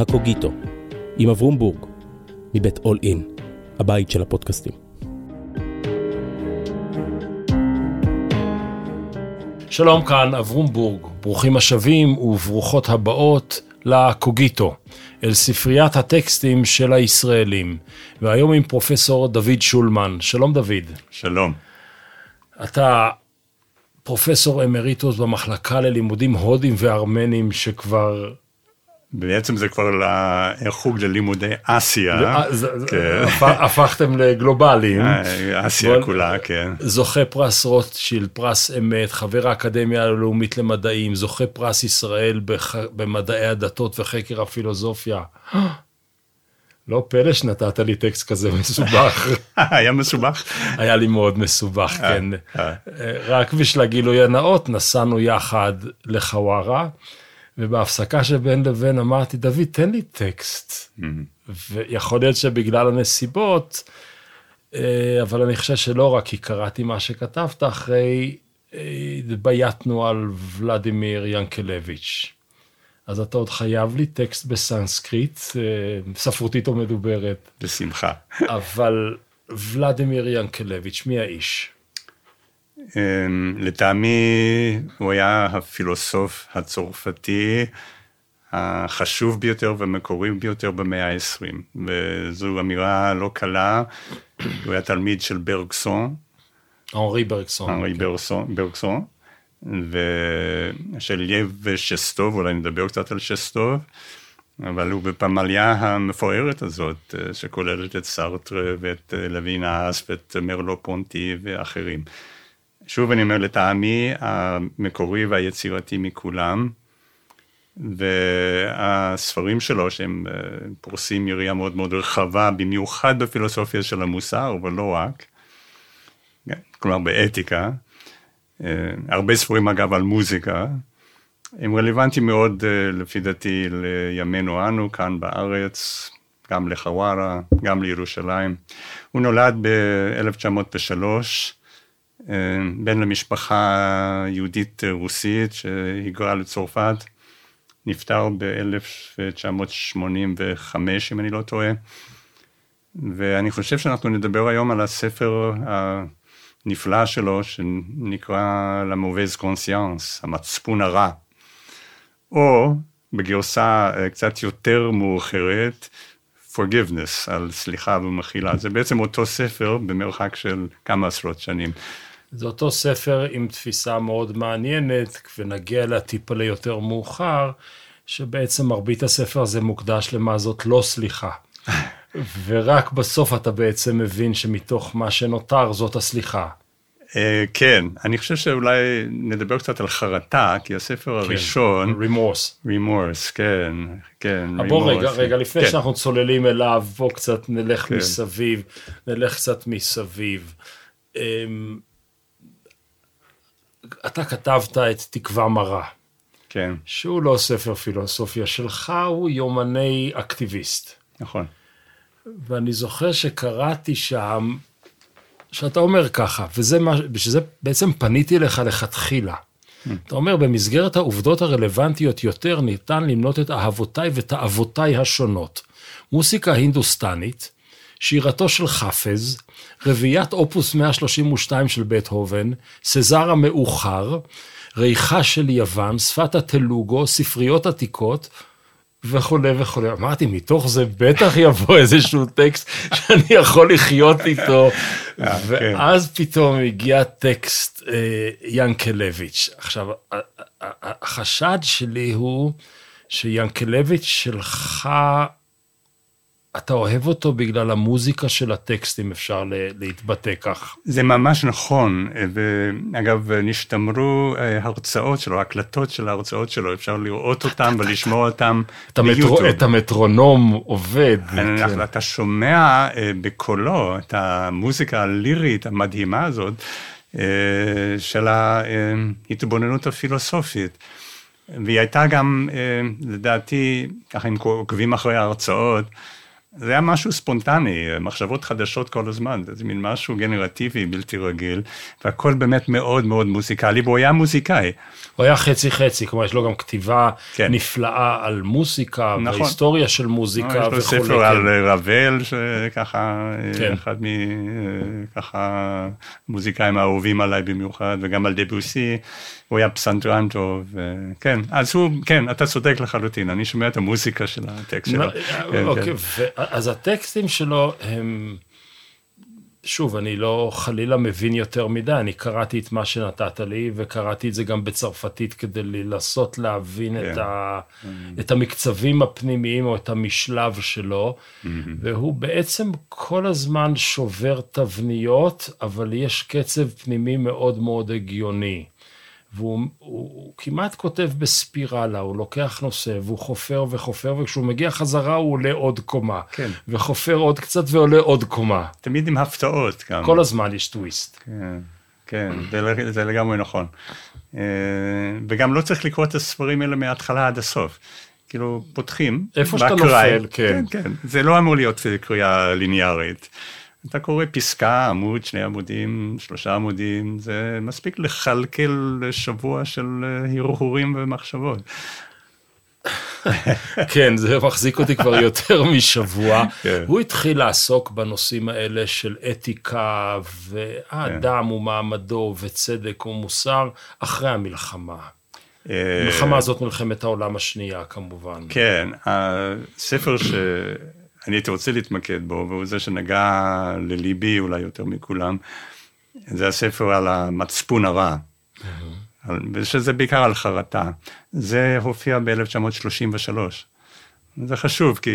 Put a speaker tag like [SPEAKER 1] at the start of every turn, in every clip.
[SPEAKER 1] הקוגיטו, עם אברום בורג, מבית אול אין, הבית של הפודקאסטים. שלום כאן אברום בורג, ברוכים השבים וברוכות הבאות לקוגיטו, אל ספריית הטקסטים של הישראלים, והיום עם פרופסור דוד שולמן. שלום דוד.
[SPEAKER 2] שלום.
[SPEAKER 1] אתה פרופסור אמריטוס במחלקה ללימודים הודים וארמנים שכבר...
[SPEAKER 2] בעצם זה כבר חוג ללימודי אסיה.
[SPEAKER 1] כן. הפכתם לגלובליים.
[SPEAKER 2] אה, אסיה כולה, כן.
[SPEAKER 1] זוכה פרס רוטשילד, פרס אמת, חבר האקדמיה הלאומית למדעים, זוכה פרס ישראל במדעי הדתות וחקר הפילוסופיה. לא פלא שנתת לי טקסט כזה מסובך.
[SPEAKER 2] היה מסובך?
[SPEAKER 1] היה לי מאוד מסובך, אה, כן. אה. רק בשביל הגילוי הנאות, נסענו יחד לחווארה, ובהפסקה שבין לבין אמרתי, דוד, תן לי טקסט. Mm-hmm. ויכול להיות שבגלל הנסיבות, אה, אבל אני חושב שלא רק כי קראתי מה שכתבת, אחרי התבייתנו על ולדימיר ינקלביץ'. אז אתה עוד חייב לי טקסט בסנסקריט, אה, ספרותית או מדוברת.
[SPEAKER 2] בשמחה.
[SPEAKER 1] אבל ולדימיר ינקלביץ', מי האיש?
[SPEAKER 2] אמ, לטעמי הוא היה הפילוסוף הצרפתי החשוב ביותר והמקורי ביותר במאה ה-20, וזו אמירה לא קלה, הוא היה תלמיד של ברגסון.
[SPEAKER 1] אנרי ברגסון.
[SPEAKER 2] אנרי אוקיי. ברגסון. ושל לב שסטוב, אולי נדבר קצת על שסטוב, אבל הוא בפמליה המפוארת הזאת, שכוללת את סארטר ואת לוינאס ואת מרלו פונטי ואחרים. שוב אני אומר, לטעמי המקורי והיצירתי מכולם, והספרים שלו, שהם פורסים יריעה מאוד מאוד רחבה, במיוחד בפילוסופיה של המוסר, אבל לא רק, כלומר באתיקה, אה, הרבה ספרים אגב על מוזיקה, הם רלוונטיים מאוד אה, לפי דעתי לימינו אנו כאן בארץ, גם לחווארה, גם לירושלים. הוא נולד ב-1903, אה, בן למשפחה יהודית רוסית שהיגרה לצרפת, נפטר ב-1985 אם אני לא טועה, ואני חושב שאנחנו נדבר היום על הספר נפלא שלו, שנקרא La mauvaise conscience, המצפון הרע. או בגרסה אה, קצת יותר מאוחרת, forgiveness, על סליחה ומחילה. זה בעצם אותו ספר במרחק של כמה עשרות שנים.
[SPEAKER 1] זה אותו ספר עם תפיסה מאוד מעניינת, ונגיע לטיפה ליותר מאוחר, שבעצם מרבית הספר הזה מוקדש למה זאת לא סליחה. ורק בסוף אתה בעצם מבין שמתוך מה שנותר זאת הסליחה.
[SPEAKER 2] Uh, כן, אני חושב שאולי נדבר קצת על חרטה, כי הספר כן, הראשון...
[SPEAKER 1] רימורס.
[SPEAKER 2] רימורס, כן, כן.
[SPEAKER 1] בוא רגע, רגע, לפני כן. שאנחנו צוללים אליו, בוא קצת נלך כן. מסביב, נלך קצת מסביב. אתה כתבת את תקווה מרה.
[SPEAKER 2] כן.
[SPEAKER 1] שהוא לא ספר פילוסופיה שלך, הוא יומני אקטיביסט.
[SPEAKER 2] נכון.
[SPEAKER 1] ואני זוכר שקראתי שם, שאתה אומר ככה, וזה מה, שזה בעצם פניתי אליך לכתחילה. Mm. אתה אומר, במסגרת העובדות הרלוונטיות יותר, ניתן למנות את אהבותיי ותאוותיי השונות. מוסיקה הינדוסטנית, שירתו של חפז, רביעיית אופוס 132 של בטהובן, סזר המאוחר, ריחה של יוון, שפת הטלוגו, ספריות עתיקות, וכולי וכולי. אמרתי, מתוך זה בטח יבוא איזשהו טקסט שאני יכול לחיות איתו. אה, ואז כן. פתאום הגיע טקסט אה, ינקלביץ'. עכשיו, החשד שלי הוא שיאנקלביץ' שלך אתה אוהב אותו בגלל המוזיקה של הטקסט, אם אפשר להתבטא כך.
[SPEAKER 2] זה ממש נכון, ואגב, נשתמרו אה, הרצאות שלו, הקלטות של ההרצאות שלו, אפשר לראות אותם ולשמוע אותם
[SPEAKER 1] ביוטיוב. את המטרונום עובד.
[SPEAKER 2] כן. אתה שומע אה, בקולו את המוזיקה הלירית המדהימה הזאת אה, של ההתבוננות הפילוסופית. והיא הייתה גם, לדעתי, ככה אם עוקבים אחרי ההרצאות, זה היה משהו ספונטני, מחשבות חדשות כל הזמן, זה מין משהו גנרטיבי בלתי רגיל, והכל באמת מאוד מאוד מוזיקלי, והוא היה מוזיקאי.
[SPEAKER 1] הוא היה חצי חצי, כלומר יש לו גם כתיבה
[SPEAKER 2] כן.
[SPEAKER 1] נפלאה על מוזיקה,
[SPEAKER 2] נכון.
[SPEAKER 1] והיסטוריה של מוזיקה
[SPEAKER 2] יש לו. ספר
[SPEAKER 1] כן.
[SPEAKER 2] על רבל, שככה,
[SPEAKER 1] כן.
[SPEAKER 2] אחד מככה מוזיקאים האהובים עליי במיוחד, וגם על דבוסי, הוא היה פסנתרן טוב, כן, אז הוא, כן, אתה צודק לחלוטין, אני שומע את המוזיקה של הטקסט שלו.
[SPEAKER 1] נ-
[SPEAKER 2] כן,
[SPEAKER 1] אוקיי,
[SPEAKER 2] כן.
[SPEAKER 1] אז הטקסטים שלו הם... שוב, אני לא חלילה מבין יותר מדי, אני קראתי את מה שנתת לי, וקראתי את זה גם בצרפתית כדי לנסות להבין
[SPEAKER 2] כן.
[SPEAKER 1] את, ה, את המקצבים הפנימיים או את המשלב שלו, והוא בעצם כל הזמן שובר תבניות, אבל יש קצב פנימי מאוד מאוד הגיוני. והוא הוא, הוא כמעט כותב בספירלה, הוא לוקח נושא והוא חופר וחופר, וכשהוא מגיע חזרה הוא עולה עוד קומה.
[SPEAKER 2] כן.
[SPEAKER 1] וחופר עוד קצת ועולה עוד קומה.
[SPEAKER 2] תמיד עם הפתעות גם.
[SPEAKER 1] כל הזמן יש טוויסט.
[SPEAKER 2] כן, כן, זה, זה לגמרי נכון. אה, וגם לא צריך לקרוא את הספרים האלה מההתחלה עד הסוף. כאילו, פותחים.
[SPEAKER 1] איפה שאתה. נופל, כן.
[SPEAKER 2] כן, כן. זה לא אמור להיות קריאה ליניארית. אתה קורא פסקה, עמוד, שני עמודים, שלושה עמודים, זה מספיק לכלכל שבוע של אה, הרהורים ומחשבות.
[SPEAKER 1] כן, זה מחזיק אותי כבר יותר משבוע.
[SPEAKER 2] כן.
[SPEAKER 1] הוא התחיל לעסוק בנושאים האלה של אתיקה, והאדם ומעמדו, וצדק ומוסר, אחרי המלחמה.
[SPEAKER 2] אה,
[SPEAKER 1] המלחמה הזאת מלחמת העולם השנייה, כמובן.
[SPEAKER 2] כן, הספר שאני הייתי רוצה להתמקד בו, והוא זה שנגע לליבי אולי יותר מכולם, זה הספר על המצפון הרע, ושזה בעיקר על חרטה. זה הופיע ב-1933. זה חשוב, כי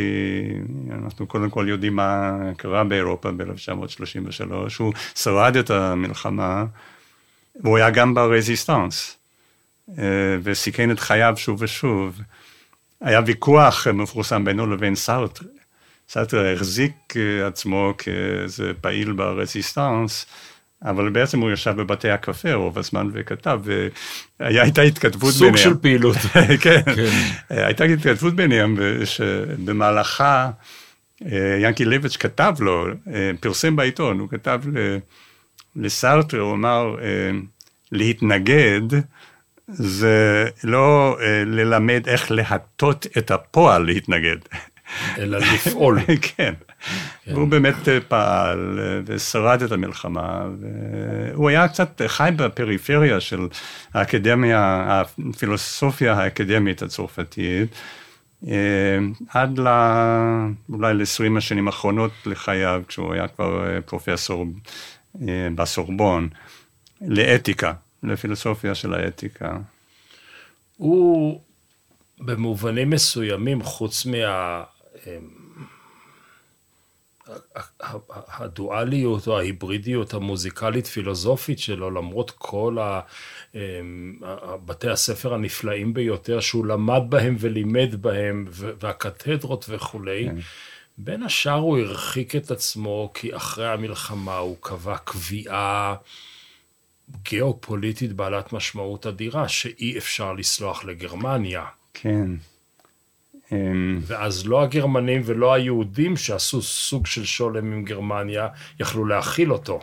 [SPEAKER 2] אנחנו קודם כל יודעים מה קרה באירופה ב-1933. הוא שרד את המלחמה, והוא היה גם ברזיסטנס. אה, וסיכן את חייו שוב ושוב. היה ויכוח מפורסם בינו לבין סארטר. סארטר החזיק אה, עצמו כאיזה פעיל ברזיסטנס, אבל בעצם הוא ישב בבתי הקפה רוב הזמן וכתב, והייתה התכתבות
[SPEAKER 1] סוג
[SPEAKER 2] ביניהם.
[SPEAKER 1] של פעילות.
[SPEAKER 2] כן.
[SPEAKER 1] כן.
[SPEAKER 2] הייתה התכתבות ביניהם, שבמהלכה אה, ינקי ליבץ' כתב לו, אה, פרסם בעיתון, הוא כתב ל- לסארטר, הוא אמר, להתנגד זה לא ללמד איך להטות את הפועל להתנגד.
[SPEAKER 1] אלא לפעול.
[SPEAKER 2] כן. והוא באמת אה, פעל אה, ושרד את המלחמה, והוא היה קצת חי בפריפריה של האקדמיה, הפילוסופיה האקדמית הצרפתית, אה, עד ל... אולי ל-20 השנים האחרונות לחייו, כשהוא היה כבר פרופסור בסורבון, לאתיקה, לפילוסופיה של האתיקה.
[SPEAKER 1] הוא במובנים מסוימים, חוץ מה... הדואליות או ההיברידיות המוזיקלית-פילוסופית שלו, למרות כל בתי הספר הנפלאים ביותר שהוא למד בהם ולימד בהם, והקתדרות וכולי, בין השאר הוא הרחיק את עצמו, כי אחרי המלחמה הוא קבע קביעה גיאופוליטית בעלת משמעות אדירה, שאי אפשר לסלוח לגרמניה.
[SPEAKER 2] כן. אמ,
[SPEAKER 1] ואז לא הגרמנים ולא היהודים שעשו סוג של שולם עם גרמניה, יכלו להכיל אותו.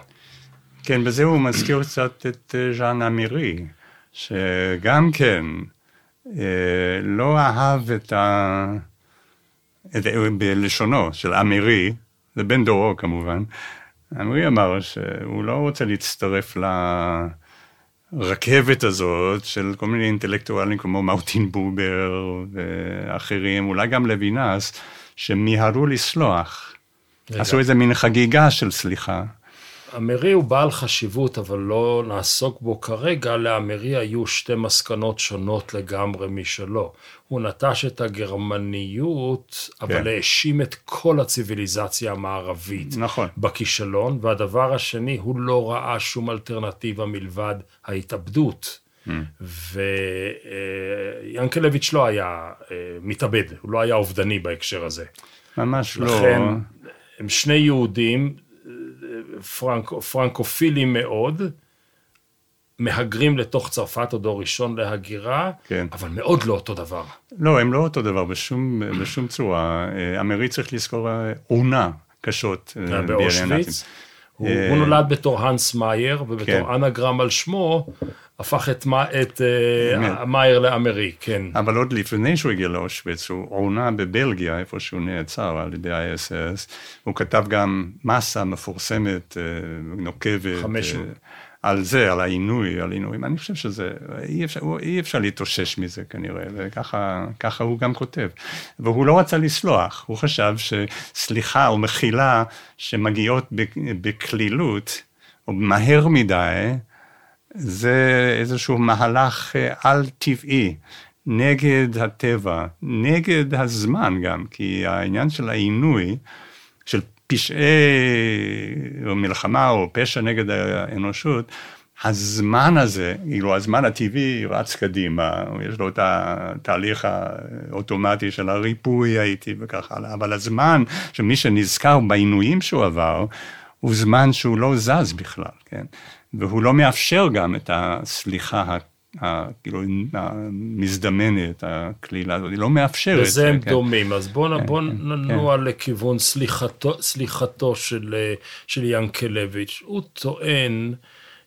[SPEAKER 2] כן, בזה הוא מזכיר קצת את אה, ז'אן אמירי, שגם כן אה, לא אהב את ה... את, בלשונו של אמירי, זה בן דורו כמובן, אמירי אמר שהוא לא רוצה להצטרף לרכבת הזאת של כל מיני אינטלקטואלים כמו מאוטין בובר ואחרים, אולי גם לוינס, שמיהרו לסלוח. עשו איזה מין חגיגה של סליחה.
[SPEAKER 1] אמרי הוא בעל חשיבות, אבל לא נעסוק בו כרגע. לאמרי היו שתי מסקנות שונות לגמרי משלו. הוא נטש את הגרמניות, אבל
[SPEAKER 2] כן.
[SPEAKER 1] האשים את כל הציוויליזציה המערבית
[SPEAKER 2] נכון.
[SPEAKER 1] בכישלון, והדבר השני, הוא לא ראה שום אלטרנטיבה מלבד ההתאבדות. ויאנקלביץ' לא היה אה, מתאבד, הוא לא היה אובדני בהקשר הזה.
[SPEAKER 2] ממש לא.
[SPEAKER 1] לכן, הם שני יהודים, פרנק, פרנקופילים מאוד, מהגרים לתוך צרפת, או דור ראשון להגירה,
[SPEAKER 2] כן.
[SPEAKER 1] אבל מאוד לא אותו דבר.
[SPEAKER 2] לא, הם לא אותו דבר בשום, בשום צורה. אה, אמרי צריך לזכור אה, עונה קשות. אה, בירי
[SPEAKER 1] באושוויץ. הוא,
[SPEAKER 2] אה,
[SPEAKER 1] הוא נולד בתור האנס מאייר, ובתור
[SPEAKER 2] כן.
[SPEAKER 1] אנגרם על שמו, הפך את, את uh, מאייר לאמרי, כן.
[SPEAKER 2] אבל עוד לפני שהוא הגיע לאושוויץ, הוא עונה בבלגיה, איפה שהוא נעצר על ידי ה-SS, הוא כתב גם מסה מפורסמת, אה, נוקבת,
[SPEAKER 1] חמש
[SPEAKER 2] אה,
[SPEAKER 1] מאות.
[SPEAKER 2] על זה, על העינוי, על עינויים. אני חושב שזה, אי אפשר, אי אפשר להתאושש מזה כנראה, וככה ככה הוא גם כותב. והוא לא רצה לסלוח, הוא חשב שסליחה או מחילה שמגיעות בק- בקלילות, או מהר מדי, זה איזשהו מהלך אה, על-טבעי, נגד הטבע, נגד הזמן גם, כי העניין של העינוי, של פשעי או מלחמה או פשע נגד האנושות, הזמן הזה, כאילו הזמן הטבעי רץ קדימה, יש לו את התהליך האוטומטי של הריפוי האיטי וכך הלאה, אבל הזמן שמי שנזכר בעינויים שהוא עבר, הוא זמן שהוא לא זז בכלל, כן? והוא לא מאפשר גם את הסליחה, כאילו, המזדמנת, הקלילה הזאת, היא לא מאפשרת.
[SPEAKER 1] בזה הם
[SPEAKER 2] כן.
[SPEAKER 1] דומים, אז בואו
[SPEAKER 2] כן,
[SPEAKER 1] בוא
[SPEAKER 2] כן,
[SPEAKER 1] ננוע לכיוון סליחתו, סליחתו של, אה, של ינקלביץ'. הוא טוען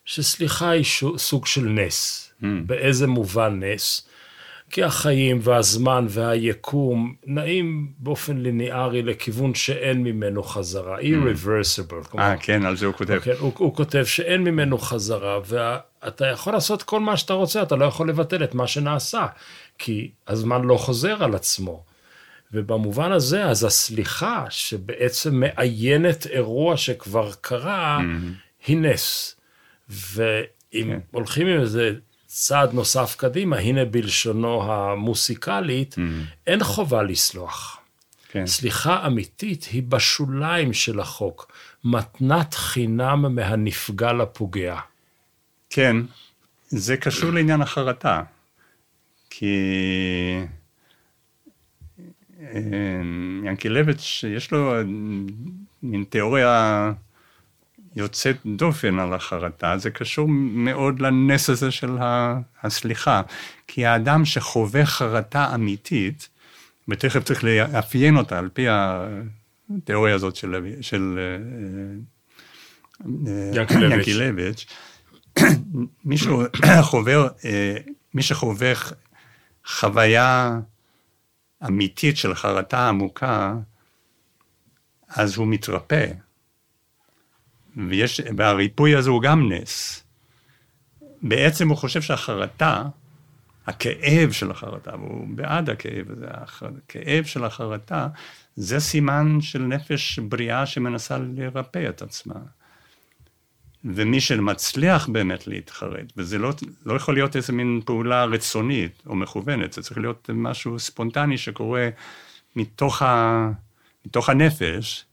[SPEAKER 1] שסליחה היא סוג של נס.
[SPEAKER 2] Mm.
[SPEAKER 1] באיזה מובן נס? כי החיים והזמן והיקום נעים באופן ליניארי לכיוון שאין ממנו חזרה, irreversible.
[SPEAKER 2] אה, כן, על זה הוא כותב.
[SPEAKER 1] כן, הוא, הוא כותב שאין ממנו חזרה, ואתה יכול לעשות כל מה שאתה רוצה, אתה לא יכול לבטל את מה שנעשה, כי הזמן לא חוזר על עצמו. ובמובן הזה, אז הסליחה שבעצם מעיינת אירוע שכבר קרה, היא נס. ואם
[SPEAKER 2] כן.
[SPEAKER 1] הולכים עם איזה צעד נוסף קדימה, הנה בלשונו המוסיקלית, אין חובה לסלוח.
[SPEAKER 2] כן.
[SPEAKER 1] סליחה אמיתית היא בשוליים של החוק, מתנת חינם מהנפגע לפוגע.
[SPEAKER 2] כן, זה קשור לעניין החרטה, כי אה, ינקילביץ', יש לו אה, מין תיאוריה יוצאת דופן על החרטה, זה קשור מאוד לנס הזה של הסליחה, כי האדם שחווה חרטה אמיתית, ותכף צריך לאפיין אותה על פי התיאוריה הזאת של, של אה, אה. ינקילביץ', מי שחווה, אה, מי שחווה חוויה אמיתית של חרטה עמוקה, אז הוא מתרפא. ויש, והריפוי הזה הוא גם נס. בעצם הוא חושב שהחרטה, הכאב של החרטה, והוא בעד הכאב הזה, הכאב של החרטה, זה סימן של נפש בריאה שמנסה לרפא את עצמה. ומי שמצליח באמת להתחרט, וזה לא, לא יכול להיות איזה מין פעולה רצונית או מכוונת, זה צריך להיות משהו ספונטני שקורה מתוך, ה, מתוך הנפש,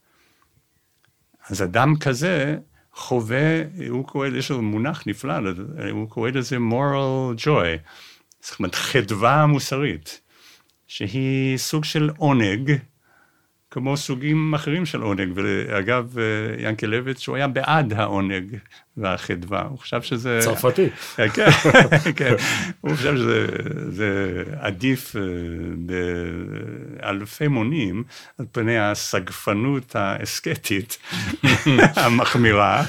[SPEAKER 2] אז אדם כזה חווה, הוא קורא, יש לו מונח נפלא, הוא קורא לזה moral joy, זאת אומרת חדווה מוסרית, שהיא סוג של עונג, כמו סוגים אחרים של עונג, ואגב, ינקלביץ', הוא היה בעד העונג והחדווה, הוא חשב שזה...
[SPEAKER 1] צרפתי.
[SPEAKER 2] כן, כן, הוא חושב שזה זה עדיף אה, באלפי מונים על פני הסגפנות האסקטית המחמירה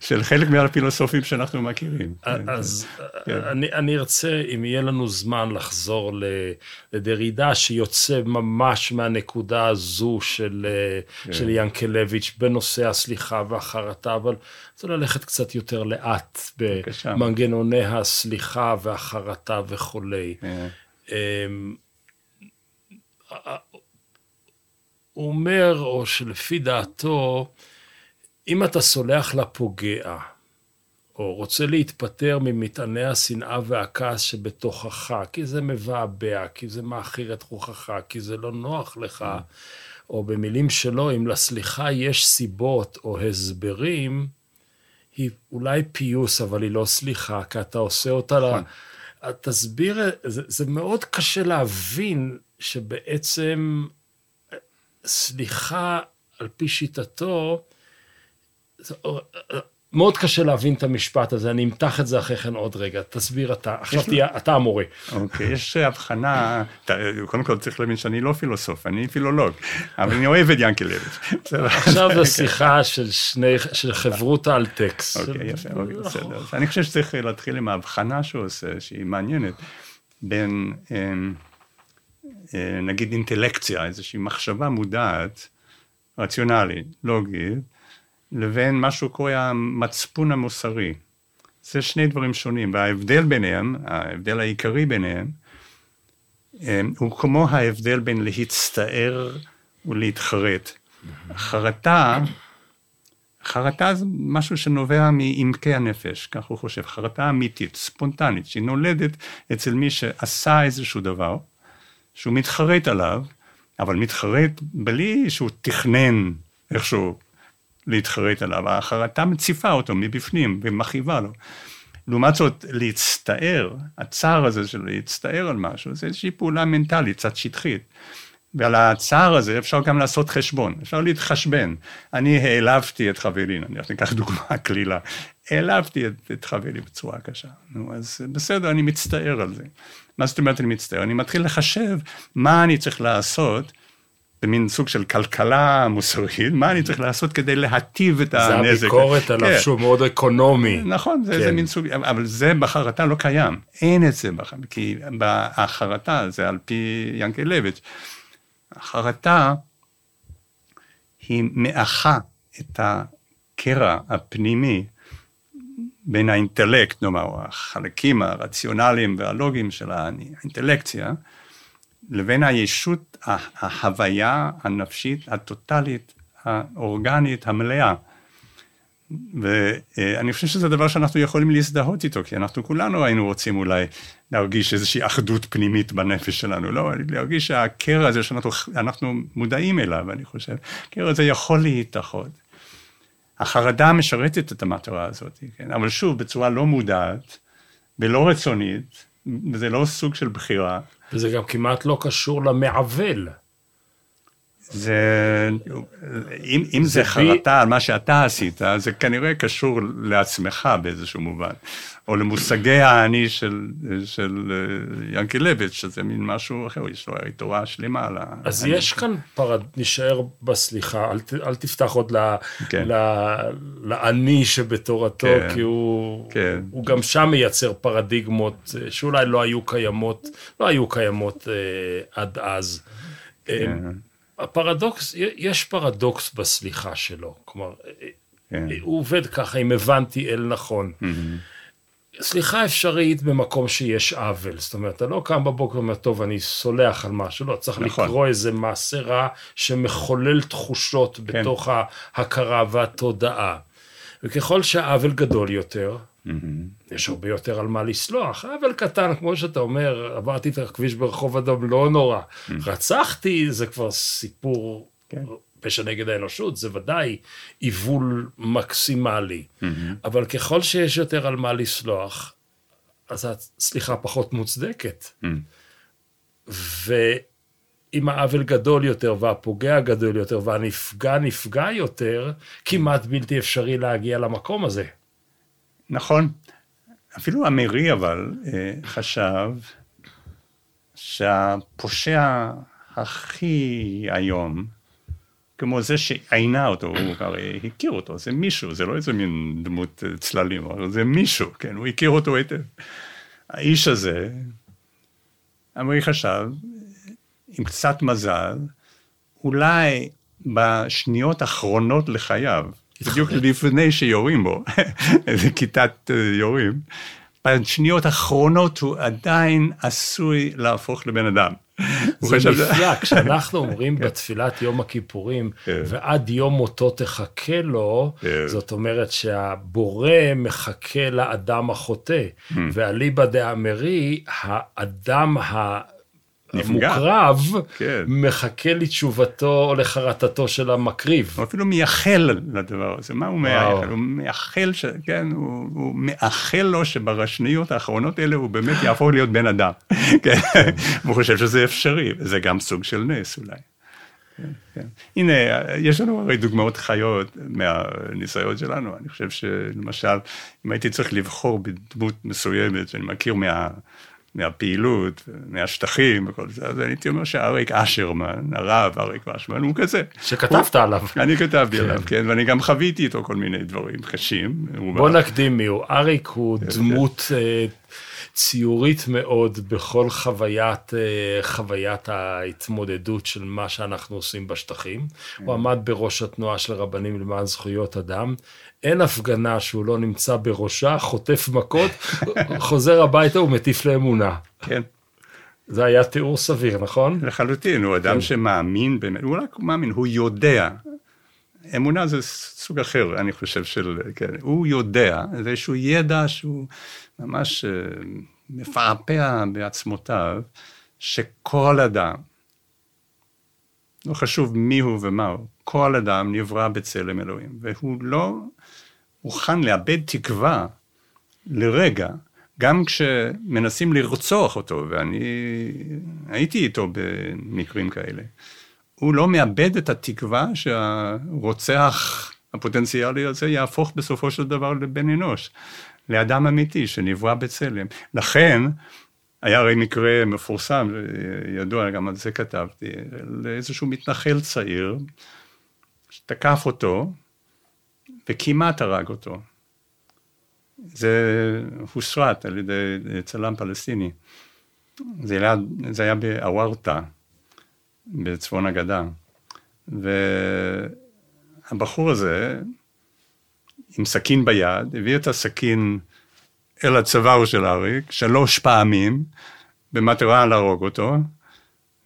[SPEAKER 2] של חלק מהפילוסופים שאנחנו מכירים.
[SPEAKER 1] אז
[SPEAKER 2] כן.
[SPEAKER 1] אני, ארצה, אם יהיה לנו זמן, לחזור לדרידה שיוצא ממש מהנקודה הזו של,
[SPEAKER 2] כן.
[SPEAKER 1] של ינקלביץ' בנושא הסליחה והחרטה, אבל רוצה ללכת קצת יותר לאט. במנגנוני הסליחה והחרטה וכולי.
[SPEAKER 2] אה,
[SPEAKER 1] אמ, הוא אומר, או שלפי דעתו, אם אתה סולח לפוגע, או רוצה להתפטר ממטעני השנאה והכעס שבתוכך, כי זה מבעבע, כי זה מעכיר את רוחך, כי זה לא נוח לך, או במילים שלו, אם לסליחה יש סיבות או הסברים, היא אולי פיוס, אבל היא לא סליחה, כי אתה עושה אותה... ל... תסביר, זה, זה מאוד קשה להבין שבעצם סליחה, על פי שיטתו, זה- מאוד קשה להבין את המשפט הזה, אני אמתח את זה אחרי כן עוד רגע. תסביר אתה, עכשיו תהיה, אתה המורה.
[SPEAKER 2] אוקיי, יש הבחנה, אתה- קודם כל צריך להבין שאני לא פילוסוף, אני פילולוג, אבל אני אוהב את ינקלביץ'.
[SPEAKER 1] עכשיו זו שיחה של שני, של חברותא על טקסט.
[SPEAKER 2] אוקיי, יפה, אוקיי, בסדר. אני חושב שצריך להתחיל עם ההבחנה שהוא עושה, שהיא מעניינת, בין, אמ, אה, נגיד אינטלקציה, איזושהי מחשבה מודעת, רציונלית, לוגית, לבין מה שהוא קורא המצפון המוסרי. זה שני דברים שונים, וההבדל ביניהם, ההבדל העיקרי ביניהם, אמ, הוא כמו ההבדל בין להצטער ולהתחרט. חרטה, חרטה זה משהו שנובע מעמקי הנפש, כך הוא חושב, חרטה אמיתית, ספונטנית, שהיא נולדת אצל מי שעשה איזשהו דבר, שהוא מתחרט עליו, אבל מתחרט בלי שהוא תכנן איכשהו להתחרט עליו, החרטה מציפה אותו מבפנים ומכאיבה לו. לעומת זאת, להצטער, הצער הזה של להצטער על משהו, זה איזושהי פעולה מנטלית, קצת שטחית. ועל הצער הזה אפשר גם לעשות חשבון, אפשר להתחשבן. אני העלבתי את חברי, נניח ניקח דוגמה קלילה, העלבתי את, את חברי בצורה קשה. נו, אז בסדר, אני מצטער על זה. מה זאת אומרת אני מצטער? אני מתחיל לחשב מה אני צריך לעשות, במין סוג של כלכלה מוסרית, מה אני צריך לעשות כדי להטיב את
[SPEAKER 1] זה
[SPEAKER 2] הנזק.
[SPEAKER 1] הביקורת עליו
[SPEAKER 2] כן.
[SPEAKER 1] שהוא מאוד אקונומי.
[SPEAKER 2] נכון, זה,
[SPEAKER 1] כן.
[SPEAKER 2] זה מין סוג, אבל זה בחרטה לא קיים, אין את זה בחרטה, כי החרטה זה על פי ינקלביץ', החרטה היא מאחה את הקרע הפנימי בין האינטלקט, נאמר, החלקים הרציונליים והלוגיים של האינטלקציה, לבין הישות, ההוויה הנפשית הטוטלית, האורגנית, המלאה. ואני חושב שזה דבר שאנחנו יכולים להזדהות איתו, כי אנחנו כולנו היינו רוצים אולי להרגיש איזושהי אחדות פנימית בנפש שלנו, לא? להרגיש שהקרע הזה שאנחנו מודעים אליו, אני חושב, הקרע הזה יכול להתאחות. החרדה משרתת את המטרה הזאת, כן? אבל שוב, בצורה לא מודעת ולא רצונית, וזה לא סוג של בחירה.
[SPEAKER 1] וזה גם כמעט לא קשור למעוול.
[SPEAKER 2] זה, אם, אם זה, זה חרטה על מה שאתה עשית, זה כנראה קשור לעצמך באיזשהו מובן, או למושגי האני של, של ינקלביץ', שזה מין משהו אחר, יש לו תורה שלמה על ה...
[SPEAKER 1] אז יש כאן פרד... נשאר בסליחה, אל, אל תפתח עוד ל, כן. ל, לאני שבתורתו, כן. כי הוא, כן. הוא גם שם מייצר פרדיגמות שאולי לא היו קיימות, לא היו קיימות אה, עד אז. כן. הפרדוקס, יש פרדוקס בסליחה שלו, כלומר, כן. הוא עובד ככה, אם הבנתי אל נכון. Mm-hmm. סליחה אפשרית במקום שיש עוול, זאת אומרת, אתה לא קם בבוקר ואומר, טוב, אני סולח על משהו, לא, צריך נכון. לקרוא איזה מעשה רע שמחולל תחושות כן. בתוך ההכרה והתודעה. וככל שהעוול גדול יותר, Mm-hmm. יש הרבה יותר על מה לסלוח, אבל קטן, כמו שאתה אומר, עברתי את הכביש ברחוב אדום, לא נורא. Mm-hmm. רצחתי, זה כבר סיפור כן. פשע נגד האנושות, זה ודאי עיוול מקסימלי. Mm-hmm. אבל ככל שיש יותר על מה לסלוח, אז הסליחה פחות מוצדקת. Mm-hmm. ואם העוול גדול יותר, והפוגע גדול יותר, והנפגע נפגע יותר, כמעט בלתי אפשרי להגיע למקום הזה.
[SPEAKER 2] נכון. אפילו אמרי אבל חשב שהפושע הכי איום, כמו זה שעינה אותו, הוא הרי הכיר אותו, זה מישהו, זה לא איזה מין דמות צללים, אבל זה מישהו, כן, הוא הכיר אותו היטב. האיש הזה, אמרי חשב, עם קצת מזל, אולי בשניות האחרונות לחייו, בדיוק לפני שיורים בו, איזה כיתת יורים, בשניות האחרונות הוא עדיין עשוי להפוך לבן אדם.
[SPEAKER 1] זה נפלא, כשאנחנו אומרים בתפילת יום הכיפורים, ועד יום מותו תחכה לו, זאת אומרת שהבורא מחכה לאדם החוטא, ואליבא דאמרי, האדם ה... המוקרב, כן. מחכה לתשובתו או לחרטתו של המקריב.
[SPEAKER 2] הוא אפילו מייחל לדבר הזה, מה הוא מייחל? הוא מייחל, ש... כן, הוא, הוא מאחל לו שברשניות האחרונות האלה הוא באמת יהפוך להיות בן אדם. כן, הוא חושב שזה אפשרי, וזה גם סוג של נס אולי. כן. הנה, יש לנו הרי דוגמאות חיות מהניסיון שלנו. אני חושב שלמשל, אם הייתי צריך לבחור בדמות מסוימת שאני מכיר מה... מהפעילות, מהשטחים וכל זה, אז הייתי אומר שאריק אשרמן, הרב אריק אשרמן, הוא כזה.
[SPEAKER 1] שכתבת עליו.
[SPEAKER 2] אני כתבתי עליו, כן, כן ואני גם חוויתי איתו כל מיני דברים קשים.
[SPEAKER 1] בוא נקדים מי הוא. אריק הוא כן, דמות אה, ציורית מאוד בכל חוויית, אה, חוויית ההתמודדות של מה שאנחנו עושים בשטחים. הוא עמד בראש התנועה של רבנים למען זכויות אדם. אין הפגנה שהוא לא נמצא בראשה, חוטף מכות, חוזר הביתה ומטיף לאמונה.
[SPEAKER 2] כן.
[SPEAKER 1] זה היה תיאור סביר, נכון?
[SPEAKER 2] לחלוטין, הוא אדם כן. שמאמין, הוא רק מאמין, הוא יודע. אמונה זה סוג אחר, אני חושב, של, כן, הוא יודע, זה איזשהו ידע שהוא ממש אה, מפעפע בעצמותיו, שכל אדם, לא חשוב מי הוא ומה הוא, כל אדם נברא בצלם אלוהים, והוא לא מוכן לאבד תקווה לרגע, גם כשמנסים לרצוח אותו, ואני הייתי איתו במקרים כאלה. הוא לא מאבד את התקווה שהרוצח הפוטנציאלי הזה יהפוך בסופו של דבר לבן אנוש, לאדם אמיתי שנברא בצלם. לכן, היה הרי מקרה מפורסם, ידוע, גם על זה כתבתי, לאיזשהו מתנחל צעיר, שתקף אותו, וכמעט הרג אותו. זה הוסרט על ידי צלם פלסטיני. זה היה, זה היה באוורטה, בצפון הגדה. והבחור הזה, עם סכין ביד, הביא את הסכין אל הצוואר של אריק שלוש פעמים, במטרה להרוג אותו,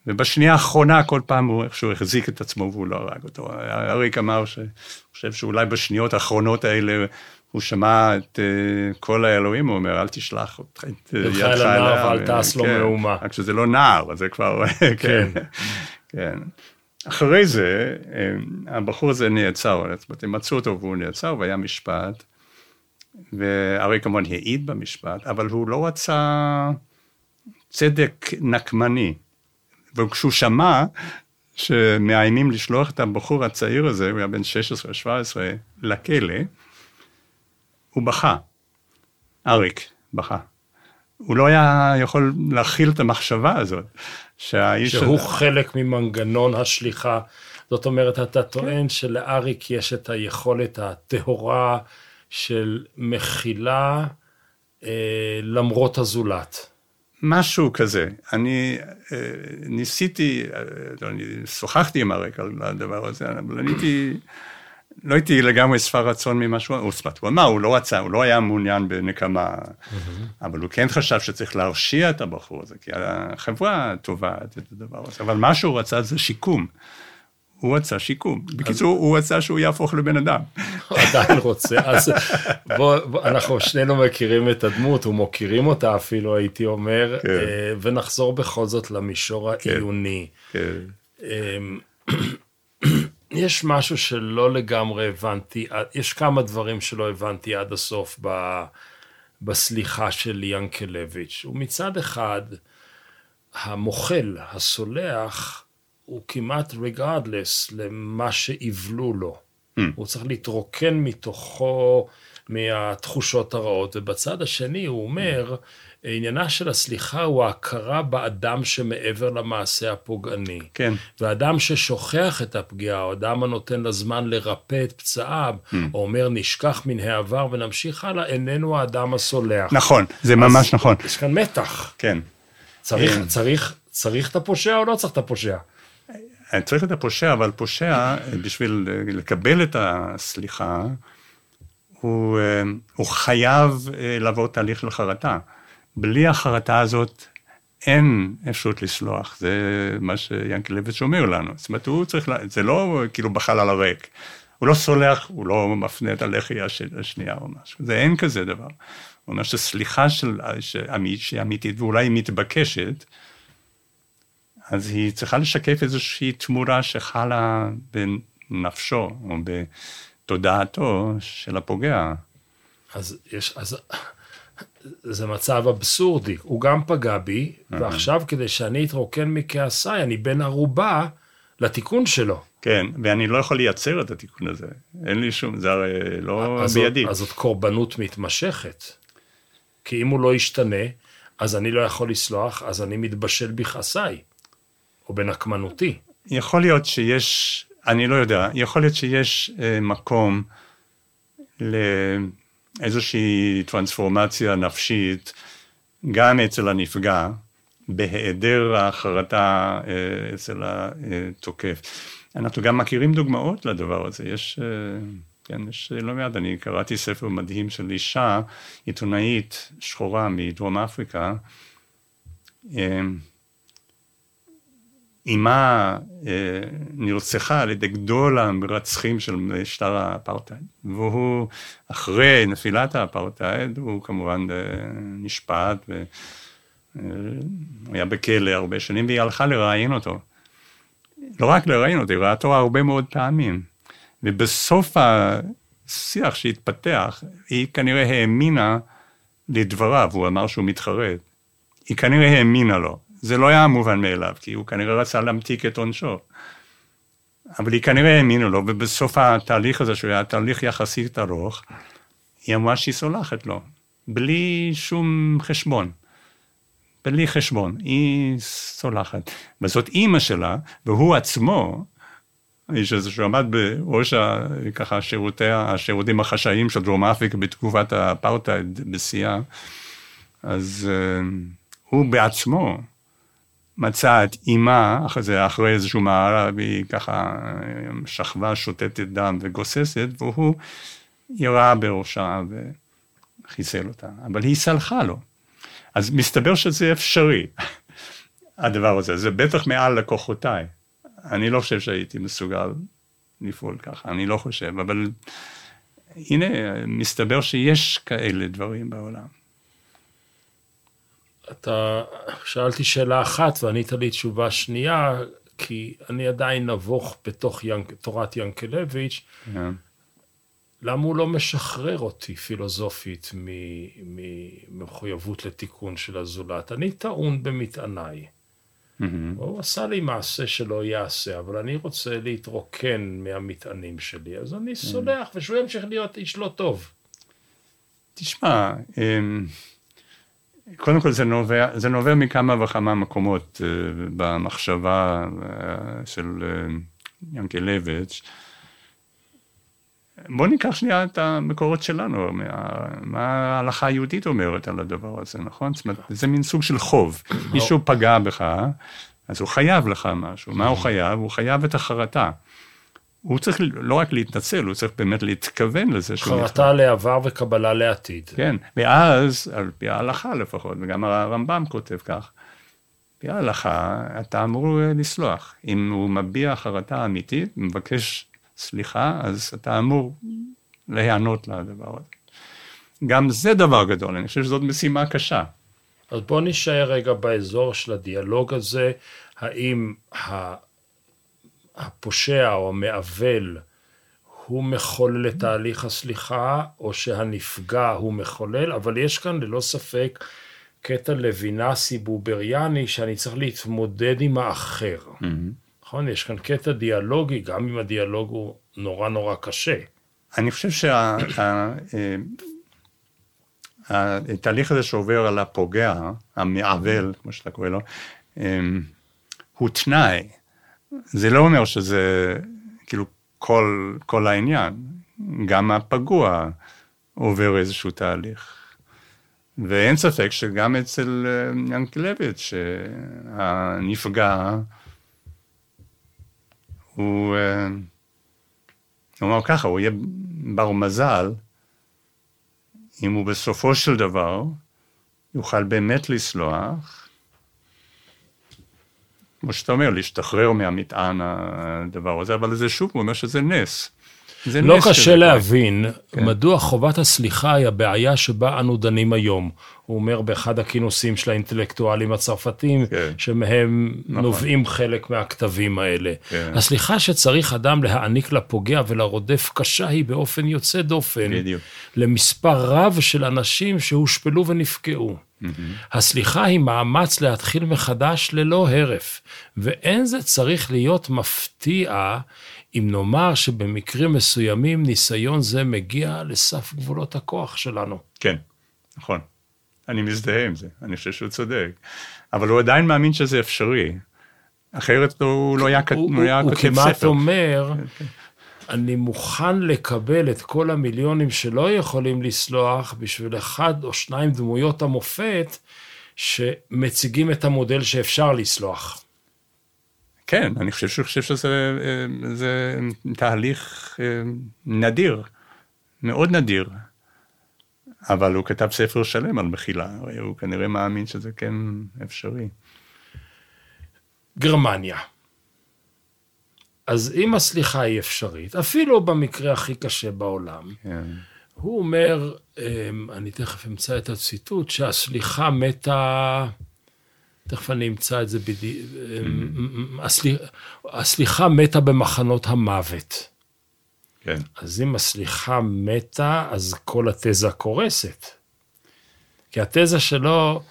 [SPEAKER 2] ובשנייה האחרונה כל פעם הוא איכשהו החזיק את עצמו והוא לא הרג אותו. אריק אמר שהוא חושב שאולי בשניות האחרונות האלה הוא שמע את כל האלוהים, הוא אומר, אל תשלח את
[SPEAKER 1] ידך אליו, ואל תעש לו
[SPEAKER 2] כן,
[SPEAKER 1] מהומה.
[SPEAKER 2] רק שזה לא נער, זה כבר, כן, כן. כן. אחרי זה, אה, הבחור הזה נעצר, זאת אומרת, הם מצאו אותו והוא נעצר והיה משפט, ואריק כמובן העיד במשפט, אבל הוא לא רצה צדק נקמני. וכשהוא שמע שמאיימים לשלוח את הבחור הצעיר הזה, הוא היה בן 16-17, לכלא, הוא בכה. אריק בכה. הוא לא היה יכול להכיל את המחשבה הזאת,
[SPEAKER 1] שהאיש... שהוא הזה... חלק ממנגנון השליחה. זאת אומרת, אתה טוען כן. שלאריק יש את היכולת הטהורה של מחילה אה, למרות הזולת.
[SPEAKER 2] משהו כזה. אני אה, ניסיתי, אה, אני שוחחתי עם אריק על הדבר הזה, אבל אני הייתי, לא הייתי לגמרי שבע רצון ממה שהוא, הוא הוא אמר, הוא לא רצה, הוא לא היה מעוניין בנקמה, אבל הוא כן חשב שצריך להרשיע את הבחור הזה, כי החברה תובעת את הדבר הזה, אבל מה שהוא רצה זה שיקום. הוא רצה שיקום. בקיצור, הוא רצה שהוא יהפוך לבן אדם.
[SPEAKER 1] הוא עדיין רוצה. אז בוא, אנחנו שנינו מכירים את הדמות, ומוקירים אותה אפילו, הייתי אומר, כן. אה, ונחזור בכל זאת למישור כן. העיוני. יש משהו שלא לגמרי הבנתי, יש כמה דברים שלא הבנתי עד הסוף ב, בסליחה של ינקלביץ'. ומצד אחד, המוחל, הסולח, הוא כמעט regardless למה שיבלו לו. Mm. הוא צריך להתרוקן מתוכו, מהתחושות הרעות, ובצד השני הוא אומר, mm. עניינה של הסליחה הוא ההכרה באדם שמעבר למעשה הפוגעני.
[SPEAKER 2] כן.
[SPEAKER 1] ואדם ששוכח את הפגיעה, או אדם הנותן לזמן לרפא את פצעיו, mm. או אומר נשכח מן העבר ונמשיך הלאה, איננו האדם הסולח.
[SPEAKER 2] נכון, זה ממש נכון.
[SPEAKER 1] יש כאן מתח.
[SPEAKER 2] כן.
[SPEAKER 1] צריך, כן. צריך, צריך את הפושע או לא צריך את הפושע?
[SPEAKER 2] צריך את הפושע, אבל פושע, בשביל לקבל את הסליחה, הוא, הוא חייב אה, לעבור תהליך של חרטה. בלי החרטה הזאת אין אפשרות לסלוח, זה מה שיאנקלביץ' אומר לנו. זאת אומרת, הוא צריך, זה לא כאילו בחלל הריק. הוא לא סולח, הוא לא מפנה את הלחי השנייה או משהו. זה אין כזה דבר. הוא אומר שסליחה של, שהיא אמיתית ואולי מתבקשת, אז היא צריכה לשקף איזושהי תמורה שחלה בנפשו או בתודעתו של הפוגע.
[SPEAKER 1] אז יש, אז זה מצב אבסורדי, הוא גם פגע בי, ועכשיו כדי שאני אתרוקן מכעסיי, אני בן ערובה לתיקון שלו.
[SPEAKER 2] כן, ואני לא יכול לייצר את התיקון הזה. אין לי שום, זה הרי לא
[SPEAKER 1] אז
[SPEAKER 2] בידי.
[SPEAKER 1] זאת, אז זאת קורבנות מתמשכת. כי אם הוא לא ישתנה, אז אני לא יכול לסלוח, אז אני מתבשל בכעסיי, או בנקמנותי.
[SPEAKER 2] יכול להיות שיש, אני לא יודע, יכול להיות שיש אה, מקום לאיזושהי טרנספורמציה נפשית, גם אצל הנפגע, בהיעדר החרטה אה, אצל התוקף. אנחנו גם מכירים דוגמאות לדבר הזה, יש, אה, כן, יש לא מעט, אני קראתי ספר מדהים של אישה, עיתונאית שחורה מדרום אפריקה, אה, אמה נרצחה על ידי גדול המרצחים של משטר האפרטהייד, והוא, אחרי נפילת האפרטהייד, הוא כמובן נשפט, ו... הוא היה בכלא הרבה שנים, והיא הלכה לראיין אותו. לא רק לראיין אותו, היא ראתה אותו הרבה מאוד פעמים. ובסוף השיח שהתפתח, היא כנראה האמינה לדבריו, הוא אמר שהוא מתחרט. היא כנראה האמינה לו. זה לא היה מובן מאליו, כי הוא כנראה רצה להמתיק את עונשו. אבל היא כנראה האמינה לו, ובסוף התהליך הזה, שהוא היה תהליך יחסית ארוך, היא אמרה שהיא סולחת לו, בלי שום חשבון. בלי חשבון, היא סולחת. וזאת אימא שלה, והוא עצמו, האיש הזה שעמד בראש ה, ככה שירותי, השירותים החשאיים של דרום אפריקה בתקופת האפרטהייד בשיאה, אז uh, הוא בעצמו מצא את אימה, אחרי, אחרי איזשהו מערב, והיא ככה שכבה, שותתת דם וגוססת, והוא ירה בראשה וחיסל אותה. אבל היא סלחה לו. אז מסתבר שזה אפשרי, הדבר הזה. זה בטח מעל לקוחותיי. אני לא חושב שהייתי מסוגל לפעול ככה, אני לא חושב, אבל הנה, מסתבר שיש כאלה דברים בעולם.
[SPEAKER 1] אתה שאלתי שאלה אחת וענית לי תשובה שנייה, כי אני עדיין נבוך בתוך ינק, תורת ינקלביץ', yeah. כן. למה הוא לא משחרר אותי פילוסופית ממחויבות לתיקון של הזולת? אני טעון במטעניי. Mm-hmm. הוא עשה לי מעשה שלא יעשה, אבל אני רוצה להתרוקן מהמטענים שלי, אז אני mm-hmm. סולח, ושהוא ימשיך להיות איש לא טוב.
[SPEAKER 2] תשמע, אמ, קודם כל זה נובע, זה נובע מכמה וכמה מקומות אה, במחשבה אה, של אה, ינקלביץ'. בוא ניקח שנייה את המקורות שלנו, מה, מה ההלכה היהודית אומרת על הדבר הזה, נכון? זאת אומרת, זה מין סוג של חוב. מישהו פגע בך, אז הוא חייב לך משהו. מה הוא חייב? הוא חייב את החרטה. הוא צריך לא רק להתנצל, הוא צריך באמת להתכוון לזה
[SPEAKER 1] שהוא... חרטה לעבר וקבלה לעתיד.
[SPEAKER 2] כן, ואז, על פי ההלכה לפחות, וגם הרמב"ם כותב כך, פי ההלכה, אתה אמור לסלוח. אם הוא מביע חרטה אמיתית, מבקש סליחה, אז אתה אמור להיענות לדבר הזה. גם זה דבר גדול, אני חושב שזאת משימה קשה.
[SPEAKER 1] אז בוא נשאר רגע באזור של הדיאלוג הזה, האם הפושע או המעוול הוא מחולל את תהליך הסליחה, או שהנפגע הוא מחולל, אבל יש כאן ללא ספק קטע לוינסי בובריאני שאני צריך להתמודד עם האחר. Mm-hmm. נכון? יש כאן קטע דיאלוגי, גם אם הדיאלוג הוא נורא נורא קשה.
[SPEAKER 2] אני חושב שהתהליך הזה שעובר על הפוגע, המעוול, כמו שאתה קורא לו, אמ, הוא תנאי. זה לא אומר שזה כאילו כל, כל העניין. גם הפגוע עובר איזשהו תהליך. ואין ספק שגם אצל אה, ינקלביץ', שהנפגע הוא, אה, הוא אמר ככה, הוא יהיה בר מזל אם הוא בסופו של דבר יוכל באמת לסלוח, כמו שאתה אומר, להשתחרר מהמטען הדבר הזה, אבל זה שוב, הוא אומר שזה נס.
[SPEAKER 1] לא קשה להבין
[SPEAKER 2] כן.
[SPEAKER 1] מדוע חובת הסליחה היא הבעיה שבה אנו דנים היום. הוא אומר באחד הכינוסים של האינטלקטואלים הצרפתים,
[SPEAKER 2] כן.
[SPEAKER 1] שמהם נובעים חלק מהכתבים האלה.
[SPEAKER 2] כן.
[SPEAKER 1] הסליחה שצריך אדם להעניק לפוגע ולרודף קשה היא באופן יוצא דופן.
[SPEAKER 2] בדיוק.
[SPEAKER 1] למספר רב של אנשים שהושפלו ונפגעו. הסליחה היא מאמץ להתחיל מחדש ללא הרף, ואין זה צריך להיות מפתיע אם נאמר שבמקרים מסוימים ניסיון זה מגיע לסף גבולות הכוח שלנו.
[SPEAKER 2] כן, נכון. אני מזדהה עם זה, אני חושב שהוא צודק. אבל הוא עדיין מאמין שזה אפשרי. אחרת הוא לא היה, כת-
[SPEAKER 1] הוא,
[SPEAKER 2] הוא כותב
[SPEAKER 1] כמעט
[SPEAKER 2] ספר.
[SPEAKER 1] אומר, אני מוכן לקבל את כל המיליונים שלא יכולים לסלוח בשביל אחד או שניים דמויות המופת שמציגים את המודל שאפשר לסלוח.
[SPEAKER 2] כן, אני חושב שהוא חושב שזה אה, זה תהליך אה, נדיר, מאוד נדיר. אבל הוא כתב ספר שלם על מחילה, הוא כנראה מאמין שזה כן אפשרי.
[SPEAKER 1] גרמניה. אז אם הסליחה היא אפשרית, אפילו במקרה הכי קשה בעולם,
[SPEAKER 2] כן.
[SPEAKER 1] הוא אומר, אמ, אני תכף אמצא את הציטוט, שהסליחה מתה, תכף אני אמצא את זה בדיוק, הסליחה מתה במחנות המוות.
[SPEAKER 2] כן,
[SPEAKER 1] אז אם הסליחה מתה, אז כל התזה קורסת. כי התזה שלו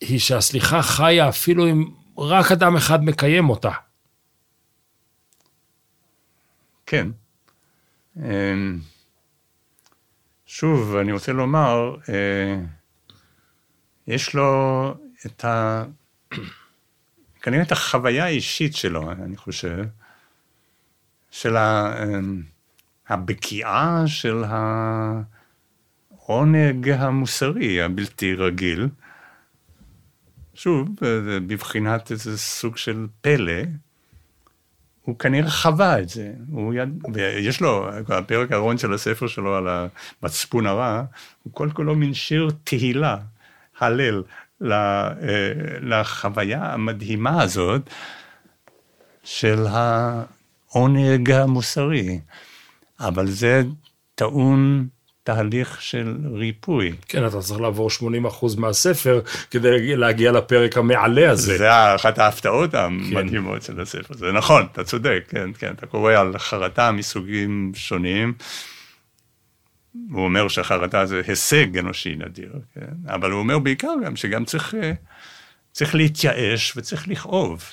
[SPEAKER 1] היא שהסליחה חיה אפילו אם רק אדם אחד מקיים אותה.
[SPEAKER 2] כן. אמ, שוב, אני רוצה לומר, אה, יש לו את ה... כנראה את החוויה האישית שלו, אני חושב, של ה... אמ, הבקיעה של העונג המוסרי הבלתי רגיל. שוב, זה בבחינת איזה סוג של פלא, הוא כנראה חווה את זה, הוא יד... ויש לו, הפרק האחרון של הספר שלו על המצפון הרע, הוא כל כולו מין שיר תהילה, הלל, אה, לחוויה המדהימה הזאת של העונג המוסרי. אבל זה טעון תהליך של ריפוי.
[SPEAKER 1] כן, אתה צריך לעבור 80% מהספר כדי להגיע- לפרק המעלה הזה.
[SPEAKER 2] זה אחת ההפתעות המדהימות של הספר, זה נכון, אתה צודק, כן, כן, אתה קורא על חרטה מסוגים שונים, הוא אומר שהחרטה זה הישג אנושי נדיר, כן? אבל הוא אומר בעיקר גם שגם צריך, אה, צריך להתייאש וצריך לכאוב.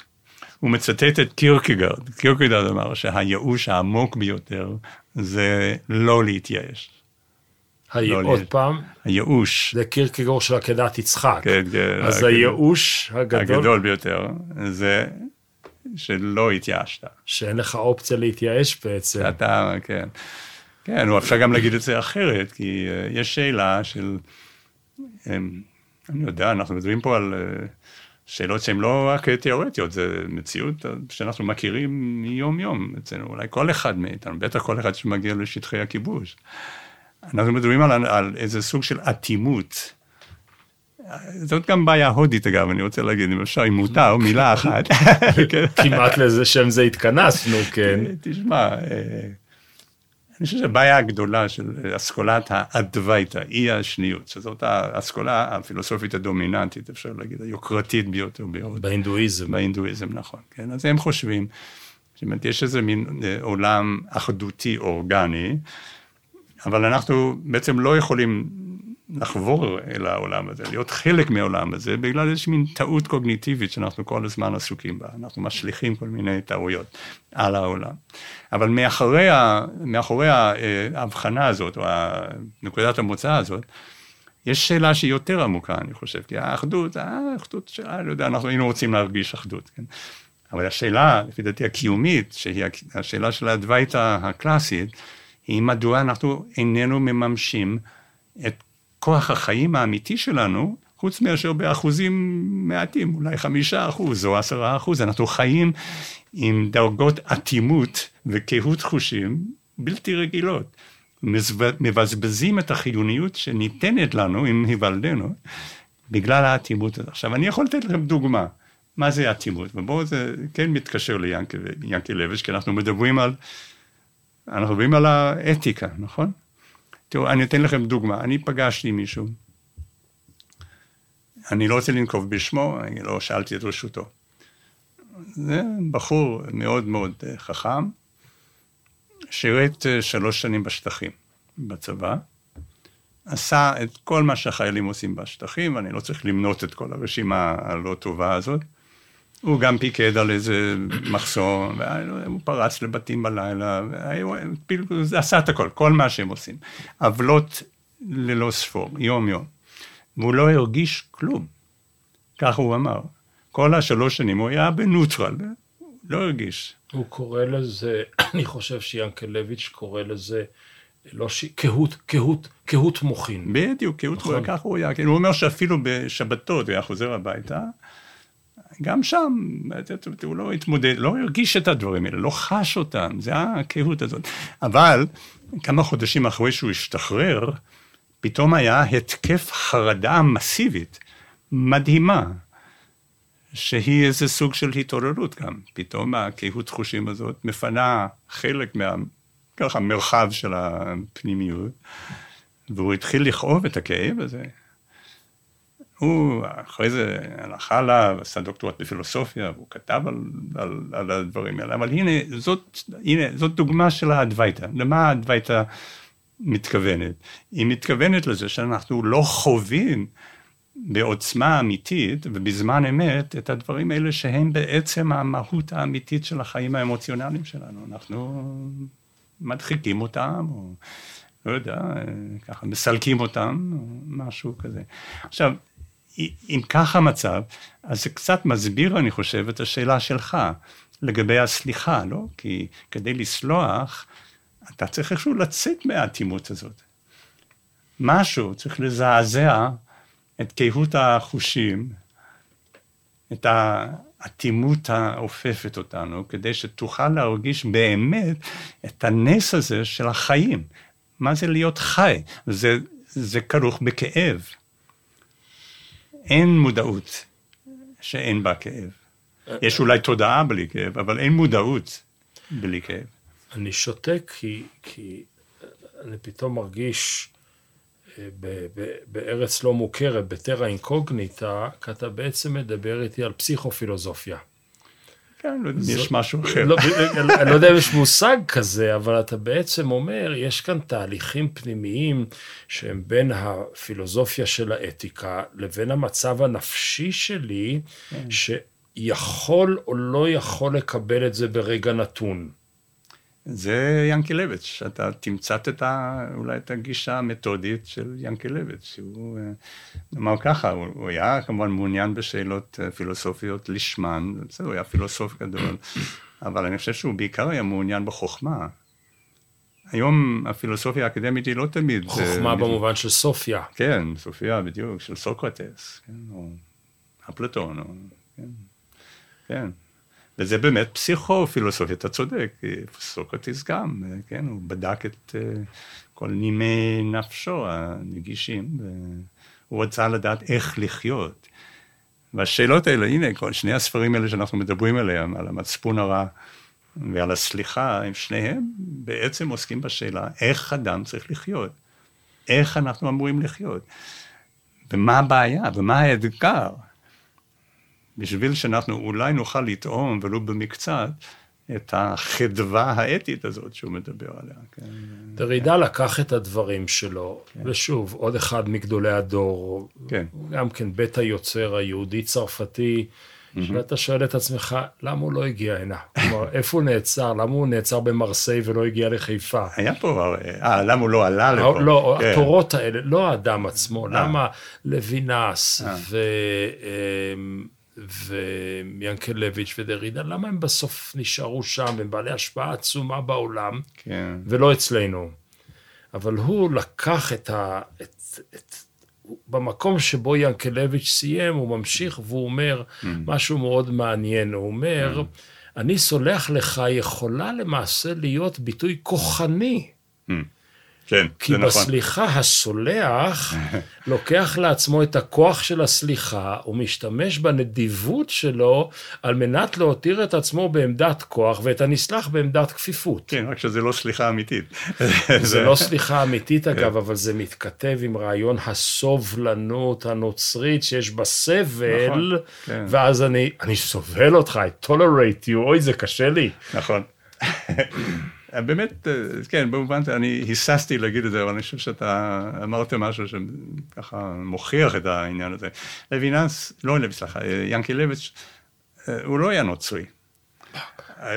[SPEAKER 2] הוא מצטט את קירקגרד, קירקגרד אמר שהייאוש העמוק ביותר זה לא להתייאש.
[SPEAKER 1] הי-
[SPEAKER 2] לא,
[SPEAKER 1] עוד
[SPEAKER 2] לי-
[SPEAKER 1] פעם,
[SPEAKER 2] הייאוש,
[SPEAKER 1] זה קירקגור של עקדת יצחק.
[SPEAKER 2] כן, כן,
[SPEAKER 1] אז
[SPEAKER 2] כן.
[SPEAKER 1] הייאוש הגדול,
[SPEAKER 2] הגדול ביותר, זה שלא התייאשת.
[SPEAKER 1] שאין לך אופציה להתייאש בעצם.
[SPEAKER 2] אתה, כן. כן, או אפשר גם להגיד את זה אחרת, כי אה, יש שאלה של, אמ, אני יודע, אנחנו מדברים פה על אה, שאלות שהן לא רק תיאורטיות, זה מציאות שאנחנו מכירים מיום-יום אצלנו, אולי כל אחד מאיתנו, בטח כל אחד שמגיע לשטחי הכיבוש. אנחנו מדברים על, על איזה סוג של אטימות. זאת גם בעיה הודית אגב, אני רוצה להגיד, אם אפשר, אם מותר, מילה אחת. כן.
[SPEAKER 1] כמעט לזה שם זה התכנסנו, כן.
[SPEAKER 2] תשמע, אה, אני חושב שהבעיה הגדולה של אסכולת האדווייתא, אי השניות, שזאת האסכולה הפילוסופית הדומיננטית, אפשר להגיד, היוקרתית ביותר בהודו.
[SPEAKER 1] בהינדואיזם.
[SPEAKER 2] בהינדואיזם, נכון. כן, אז הם חושבים, זאת אומרת, יש איזה מין אה, עולם אחדותי אורגני, אבל אנחנו בעצם לא יכולים לחבור אל העולם הזה, להיות חלק מהעולם הזה, בגלל איזושהי מין טעות קוגניטיבית שאנחנו כל הזמן עסוקים בה. אנחנו משליכים כל מיני טעויות על העולם. אבל מאחורי, מאחורי אה, ההבחנה הזאת, או נקודת המוצא הזאת, יש שאלה שהיא יותר עמוקה, אני חושב, כי האחדות, האחדות של, אני לא יודע, אנחנו היינו רוצים להרגיש אחדות, כן? אבל השאלה, לפי דעתי, הקיומית, שהיא השאלה של הדווייתא הקלאסית, היא מדוע אנחנו איננו מממשים את כוח החיים האמיתי שלנו, חוץ מאשר באחוזים מעטים, אולי חמישה אחוז או עשרה אחוז, אנחנו חיים עם דרגות אטימות וקהות חושים בלתי רגילות. מבזבזים את החיוניות שניתנת לנו, אם היוולדנו, בגלל האטימות הזאת. עכשיו, אני יכול לתת לכם דוגמה. מה זה אטימות? ובואו זה כן מתקשר ליענקלביץ', כי אנחנו מדברים על אנחנו מדברים על האתיקה, נכון? תראו, אני אתן לכם דוגמה. אני פגשתי מישהו, אני לא רוצה לנקוב בשמו, אני לא שאלתי את רשותו. זה בחור מאוד מאוד אה, חכם, שירת אה, שלוש שנים בשטחים, בצבא, עשה את כל מה שהחיילים עושים בשטחים, אני לא צריך למנות את כל הרשימה הלא טובה הזאת. הוא גם פיקד על איזה מחסום, הוא פרץ לבתים בלילה, הוא עשה את הכל, כל מה שהם עושים. עוולות ללא ספור, יום-יום. והוא לא הרגיש כלום, ככה הוא אמר. כל השלוש שנים הוא היה בנוטרל, לא הרגיש.
[SPEAKER 1] הוא קורא לזה, אני חושב שיאנקלביץ' קורא לזה, לא ש... קהות, קהות, קהות מוחין.
[SPEAKER 2] בדיוק, קהות נכון. מוחין, ככה הוא היה. הוא אומר שאפילו בשבתות הוא היה חוזר הביתה, גם שם, הוא לא התמודד, לא הרגיש את הדברים האלה, לא חש אותם, זה הקהות הזאת. אבל כמה חודשים אחרי שהוא השתחרר, פתאום היה התקף חרדה מסיבית, מדהימה, שהיא איזה סוג של התעוררות גם. פתאום הקהות חושים הזאת מפנה חלק מה... ככה מרחב של הפנימיות, והוא התחיל לכאוב את הכאב הזה. הוא אחרי זה הלך הלאה, עשה דוקטורט בפילוסופיה, והוא כתב על, על, על הדברים האלה, אבל הנה זאת, הנה, זאת דוגמה של האדווייתא. למה האדווייתא מתכוונת? היא מתכוונת לזה שאנחנו לא חווים בעוצמה אמיתית ובזמן אמת את הדברים האלה שהם בעצם המהות האמיתית של החיים האמוציונליים שלנו. אנחנו מדחיקים אותם, או לא יודע, ככה מסלקים אותם, או משהו כזה. עכשיו, אם כך המצב, אז זה קצת מסביר, אני חושב, את השאלה שלך לגבי הסליחה, לא? כי כדי לסלוח, אתה צריך איכשהו לצאת מהאטימות הזאת. משהו צריך לזעזע את קהות החושים, את האטימות האופפת אותנו, כדי שתוכל להרגיש באמת את הנס הזה של החיים. מה זה להיות חי? זה, זה כרוך בכאב. אין מודעות שאין בה כאב. יש אולי תודעה בלי כאב, אבל אין מודעות בלי כאב.
[SPEAKER 1] אני שותק כי, כי אני פתאום מרגיש אה, ב, ב, בארץ לא מוכרת, בטרה אינקוגניטה, כי אתה בעצם מדבר איתי על פסיכופילוסופיה.
[SPEAKER 2] כן, לא יודע אם יש משהו אחר.
[SPEAKER 1] לא, אני לא יודע אם יש מושג כזה, אבל אתה בעצם אומר, יש כאן תהליכים פנימיים שהם בין הפילוסופיה של האתיקה לבין המצב הנפשי שלי, כן. שיכול או לא יכול לקבל את זה ברגע נתון.
[SPEAKER 2] זה ינקלביץ', אתה תמצת את ה, אולי את הגישה המתודית של ינקלביץ', שהוא אמר אה, ככה, הוא, הוא היה כמובן מעוניין בשאלות אה, פילוסופיות לשמן, בסדר, הוא היה פילוסוף גדול, אבל אני חושב שהוא בעיקר היה מעוניין בחוכמה. היום הפילוסופיה האקדמית היא לא תמיד...
[SPEAKER 1] אה, חוכמה uh, במובן של סופיה.
[SPEAKER 2] כן, סופיה בדיוק, של סוקרטס, כן, או אפלטון, או, כן, כן. וזה באמת פסיכו-פילוסופיה, אתה צודק, סוקרטיס גם, כן, הוא בדק את אה, כל נימי נפשו הנגישים, והוא רצה לדעת איך לחיות. והשאלות האלה, הנה, כל שני הספרים האלה שאנחנו מדברים עליהם, על המצפון הרע ועל הסליחה, הם שניהם בעצם עוסקים בשאלה איך אדם צריך לחיות, איך אנחנו אמורים לחיות, ומה הבעיה ומה האתגר. בשביל שאנחנו אולי נוכל לטעום, ולו במקצת, את החדווה האתית הזאת שהוא מדבר עליה. כן.
[SPEAKER 1] דרידה לקח את הדברים שלו, כן. ושוב, עוד אחד מגדולי הדור,
[SPEAKER 2] כן.
[SPEAKER 1] גם כן בית היוצר היהודי-צרפתי, שאתה שואל את עצמך, למה הוא לא הגיע הנה? כלומר, איפה הוא נעצר? למה הוא נעצר במרסיי ולא הגיע לחיפה?
[SPEAKER 2] היה פה, אה, למה הוא לא עלה לפה?
[SPEAKER 1] לא, כן. התורות האלה, לא האדם עצמו, אה. למה לוינס אה. ו... ויאנקלביץ' ודרידה, למה הם בסוף נשארו שם, הם בעלי השפעה עצומה בעולם,
[SPEAKER 2] כן.
[SPEAKER 1] ולא אצלנו. אבל הוא לקח את ה... את, את, במקום שבו ינקלביץ' סיים, הוא ממשיך והוא אומר mm. משהו מאוד מעניין. הוא אומר, mm. אני סולח לך יכולה למעשה להיות ביטוי כוחני. Mm.
[SPEAKER 2] כן,
[SPEAKER 1] כי
[SPEAKER 2] זה נכון.
[SPEAKER 1] בסליחה הסולח לוקח לעצמו את הכוח של הסליחה, ומשתמש בנדיבות שלו על מנת להותיר את עצמו בעמדת כוח ואת הנסלח בעמדת כפיפות.
[SPEAKER 2] כן, רק שזה לא סליחה אמיתית.
[SPEAKER 1] זה לא סליחה אמיתית אגב, אבל זה מתכתב עם רעיון הסובלנות הנוצרית שיש בה סבל,
[SPEAKER 2] נכון, כן.
[SPEAKER 1] ואז אני, אני סובל אותך, I tolerate you, אוי זה קשה לי.
[SPEAKER 2] נכון. באמת, אה, כן, במובן, אני היססתי להגיד את זה, אבל אני חושב שאתה אמרת משהו שככה מוכיח את העניין הזה. לוינס, לא לוי, סליחה, ינקלביץ', אה, הוא לא היה נוצרי.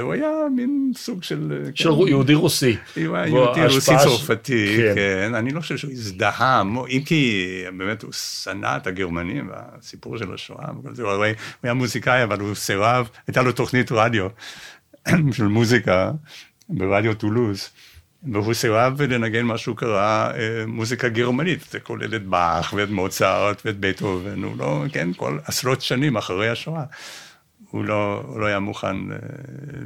[SPEAKER 2] הוא היה מין סוג של... אה,
[SPEAKER 1] של
[SPEAKER 2] כן,
[SPEAKER 1] יהודי רוסי.
[SPEAKER 2] הוא היה יהודי רוסי
[SPEAKER 1] ש-
[SPEAKER 2] צרפתי,
[SPEAKER 1] כן.
[SPEAKER 2] כן. אני לא חושב שהוא הזדהה, אם כי באמת הוא שנא את הגרמנים, והסיפור של השואה, וכל זה, הוא היה מוזיקאי, אבל הוא סירב, הייתה לו תוכנית רדיו של מוזיקה ברדיו טולוז. והוא סירב לנגן מה שהוא קרא אה, מוזיקה גרמנית, זה כולל את באך ואת מוצרט ואת בטהובן, הוא לא, כן, כל עשרות שנים אחרי השואה, הוא לא, הוא לא היה מוכן אה,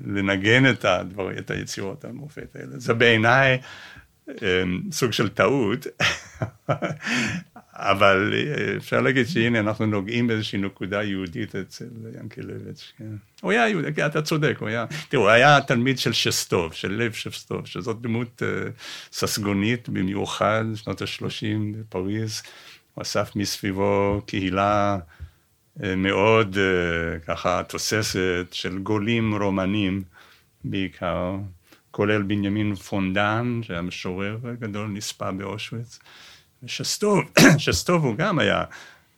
[SPEAKER 2] לנגן את, הדבר, את היצירות המופת האלה. זה בעיניי אה, סוג של טעות, אבל אה, אפשר להגיד שהנה אנחנו נוגעים באיזושהי נקודה יהודית אצל ינקלביץ', כן. הוא היה יהודי, אתה צודק, הוא היה, תראו, הוא היה תלמיד של שסטוב, של לב שסטוב, שזאת דמות אה, ססגונית במיוחד, שנות ה-30 בפריז, הוא אסף מסביבו קהילה אה, מאוד ככה תוססת של גולים רומנים בעיקר, כולל בנימין פונדן, שהיה משורר גדול, נספה באושוויץ. ושסטוב, שסטוב הוא גם היה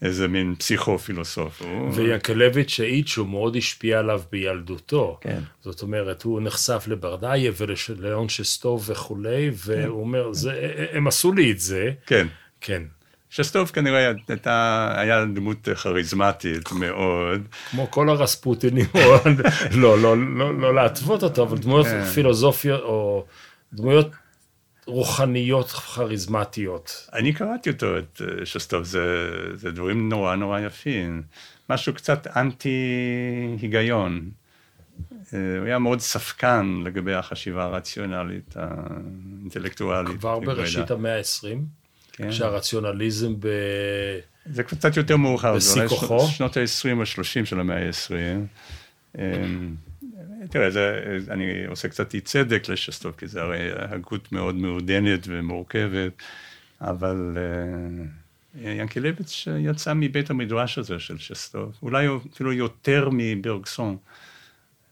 [SPEAKER 2] איזה מין פסיכו-פילוסוף.
[SPEAKER 1] וינקלביץ' האיץ שהוא מאוד השפיע עליו בילדותו.
[SPEAKER 2] כן.
[SPEAKER 1] זאת אומרת, הוא נחשף לברדאייב ולאון שסטוב וכולי, והוא אומר, "זה- הם עשו לי את זה.
[SPEAKER 2] כן.
[SPEAKER 1] כן.
[SPEAKER 2] שסטוב כנראה הייתה, היה דמות כריזמטית מאוד.
[SPEAKER 1] כמו כל הרספוטינים, לא, לא, לא, לא להתוות אותו, אבל דמויות
[SPEAKER 2] כן.
[SPEAKER 1] פילוסופיות, או דמויות רוחניות כריזמטיות.
[SPEAKER 2] אני קראתי אותו, את אה, שסטוב, זה, זה דברים נורא נורא יפים. משהו קצת אנטי-היגיון. אה, הוא היה מאוד ספקן לגבי החשיבה הרציונלית, האינטלקטואלית.
[SPEAKER 1] כבר. בראשית המאה ה-20,
[SPEAKER 2] כן.
[SPEAKER 1] כשהרציונליזם ב...
[SPEAKER 2] זה קצת יותר מאוחר,
[SPEAKER 1] בשיא
[SPEAKER 2] זה
[SPEAKER 1] כוחו?
[SPEAKER 2] שנות ה-20 או 30 של המאה ה-20. תראה, זה, אני עושה קצת אי צדק לשסטוב, כי זה הרי הגות מאוד מעודנת ומורכבת, אבל אה, ינקלביץ' יצא מבית המדרש הזה של שסטוב, אולי אפילו יותר מברגסון.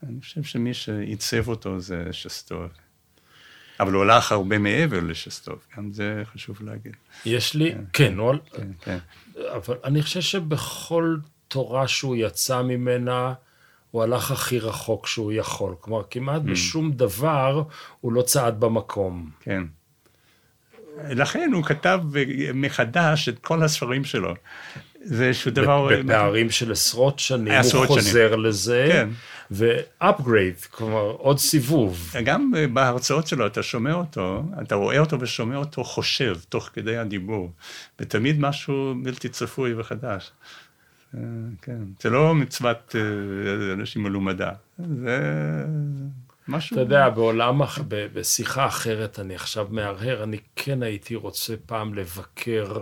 [SPEAKER 2] אני חושב שמי שעיצב אותו זה שסטוב. אבל הוא הלך הרבה מעבר לשסטוב, גם זה חשוב להגיד.
[SPEAKER 1] יש לי, כן, לא,
[SPEAKER 2] כן, כן.
[SPEAKER 1] אבל אני חושב שבכל תורה שהוא יצא ממנה, הוא הלך הכי רחוק שהוא יכול. כלומר, כמעט בשום דבר הוא לא צעד במקום.
[SPEAKER 2] כן. לכן הוא כתב מחדש את כל הספרים שלו. זה איזשהו דבר...
[SPEAKER 1] בפערים של עשרות שנים,
[SPEAKER 2] עשרות
[SPEAKER 1] הוא
[SPEAKER 2] שנים.
[SPEAKER 1] חוזר לזה,
[SPEAKER 2] כן.
[SPEAKER 1] ו-upgrade, כלומר, עוד סיבוב.
[SPEAKER 2] גם בהרצאות שלו אתה שומע אותו, אתה רואה אותו ושומע אותו חושב תוך כדי הדיבור, ותמיד משהו בלתי צפוי וחדש. כן, זה לא מצוות אה, אנשים מלומדה, זה משהו...
[SPEAKER 1] אתה יודע, בעולם, בשיחה אחרת, אני עכשיו מהרהר, אני כן הייתי רוצה פעם לבקר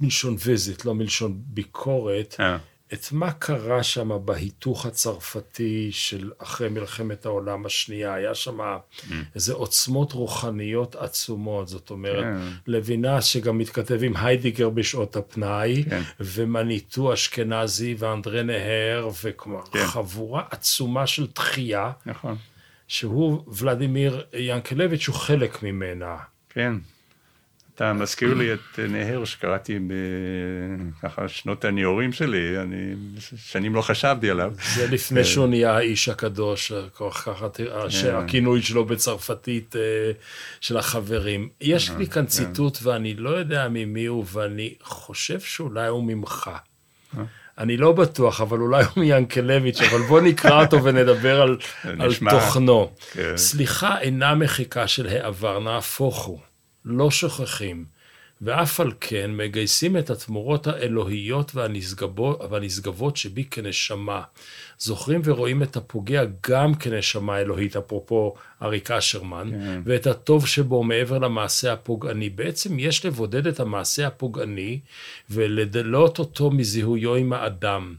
[SPEAKER 1] מלשון ויזיט, לא מלשון ביקורת,
[SPEAKER 2] אה,
[SPEAKER 1] את מה קרה שם בהיתוך הצרפתי של אחרי מלחמת העולם השנייה. היה שם איזה עוצמות רוחניות עצומות, זאת אומרת,
[SPEAKER 2] כן.
[SPEAKER 1] לוינס שגם מתכתב עם היידיגר בשעות הפנאי,
[SPEAKER 2] כן.
[SPEAKER 1] ומניטו אשכנזי ואנדרי נהר, וכלומר,
[SPEAKER 2] כן.
[SPEAKER 1] חבורה עצומה של תחייה,
[SPEAKER 2] נכון,
[SPEAKER 1] שהוא, ולדימיר ינקלביץ', הוא חלק ממנה.
[SPEAKER 2] כן. אתה מזכיר לי את נהר שקראתי בככה שנות הנעורים שלי, אני שנים לא חשבתי עליו.
[SPEAKER 1] זה לפני שהוא נהיה האיש הקדוש, ככה
[SPEAKER 2] כן.
[SPEAKER 1] שהכינוי שלו בצרפתית אה, של החברים. יש לי כאן ציטוט ואני לא יודע ממי הוא, ואני חושב שאולי הוא ממך. אני לא בטוח, אבל אולי הוא מיאנקלביץ', אבל בוא נקרא אותו ונדבר על, על. תוכנו.
[SPEAKER 2] כן.
[SPEAKER 1] סליחה אינה מחיקה של העבר, נהפוך הוא. לא שוכחים. ואף על כן מגייסים את התמורות האלוהיות והנשגבות, והנשגבות שבי כנשמה. זוכרים ורואים את הפוגע גם כנשמה אלוהית, אפרופו אריק אשרמן, כן. ואת הטוב שבו מעבר למעשה הפוגעני. בעצם יש לבודד את המעשה הפוגעני ולדלות אותו מזיהויו עם האדם.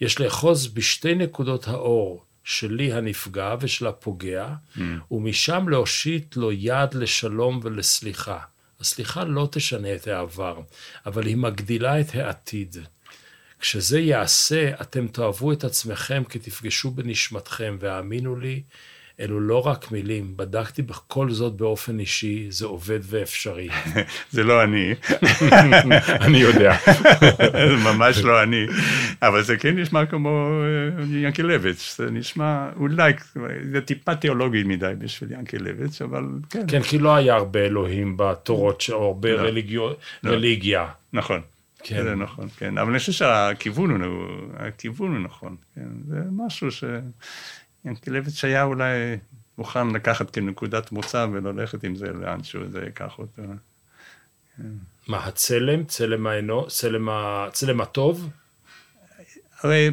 [SPEAKER 1] יש לאחוז בשתי נקודות האור, שלי הנפגע ושל הפוגע, mm. ומשם להושיט לו יד לשלום ולסליחה. הסליחה לא תשנה את העבר, אבל היא מגדילה את העתיד. כשזה ייעשה, אתם תאהבו את עצמכם כי תפגשו בנשמתכם, והאמינו לי, אלו לא רק מילים, בדקתי בכל זאת באופן אישי, זה עובד ואפשרי.
[SPEAKER 2] זה לא אני.
[SPEAKER 1] אני יודע.
[SPEAKER 2] זה ממש לא אני, אבל זה כן נשמע כמו אה, ינקלביץ', זה נשמע אולי, זה טיפה תיאולוגי מדי בשביל ינקלביץ', אבל כן.
[SPEAKER 1] כן, כי לא היה הרבה אלוהים בתורות, או הרבה לא. לא. רליגיה.
[SPEAKER 2] נכון. כן. זה נכון, כן. אבל אני חושב שהכיוון הוא, הכיוון הוא נכון, כן. זה משהו ש... ינקלביץ' היה אולי מוכן לקחת כנקודת מוצא וללכת עם זה לאן שהוא זה ייקח אותו.
[SPEAKER 1] מה, הצלם? צלם האנוש? צלם, ה... צלם הטוב?
[SPEAKER 2] הרי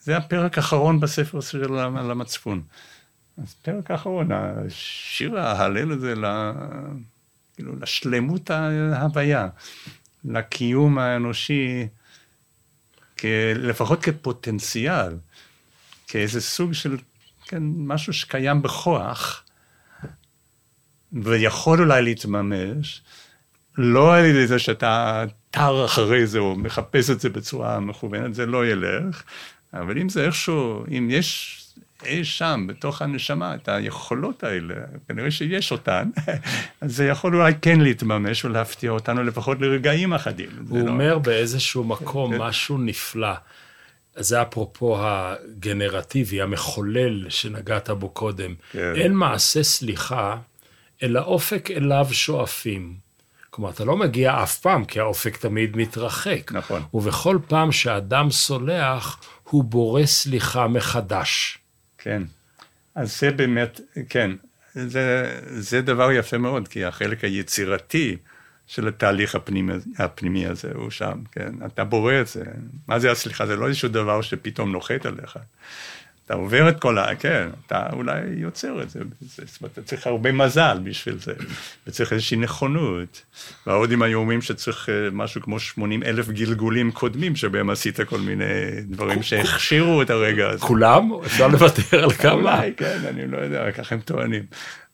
[SPEAKER 2] זה הפרק האחרון בספר של המצפון. אז פרק האחרון, השיר ההלל הזה, כאילו, לשלמות ההוויה, לקיום האנושי, לפחות כפוטנציאל. כאיזה סוג של, כן, משהו שקיים בכוח, ויכול אולי להתממש, לא על ידי זה שאתה תר אחרי זה או מחפש את זה בצורה מכוונת, זה לא ילך, אבל אם זה איכשהו, אם יש אי שם, בתוך הנשמה, את היכולות האלה, כנראה שיש אותן, אז זה יכול אולי כן להתממש ולהפתיע אותנו לפחות לרגעים אחדים.
[SPEAKER 1] הוא לא... אומר באיזשהו מקום משהו נפלא. זה אפרופו הגנרטיבי, המחולל שנגעת בו קודם. כן. אין מעשה סליחה, אלא אופק אליו שואפים. כלומר, אתה לא מגיע אף פעם, כי האופק תמיד מתרחק.
[SPEAKER 2] נכון.
[SPEAKER 1] ובכל פעם שאדם סולח, הוא בורא סליחה מחדש.
[SPEAKER 2] כן. אז זה באמת, כן, זה, זה דבר יפה מאוד, כי החלק היצירתי, של התהליך הפנימי, הפנימי הזה, הוא שם, כן? אתה בורא את זה. מה זה הסליחה? זה לא איזשהו דבר שפתאום נוחת עליך. אתה עובר את כל ה... כן, אתה אולי יוצר את זה. זאת אומרת, אתה צריך הרבה מזל בשביל זה, וצריך איזושהי נכונות. וההודים היו אומרים שצריך אה, משהו כמו 80 אלף גלגולים קודמים, שבהם עשית כל מיני דברים שהכשירו את הרגע הזה.
[SPEAKER 1] כולם? אפשר לוותר על כמה?
[SPEAKER 2] אולי, כן, אני לא יודע, ככה הם טוענים.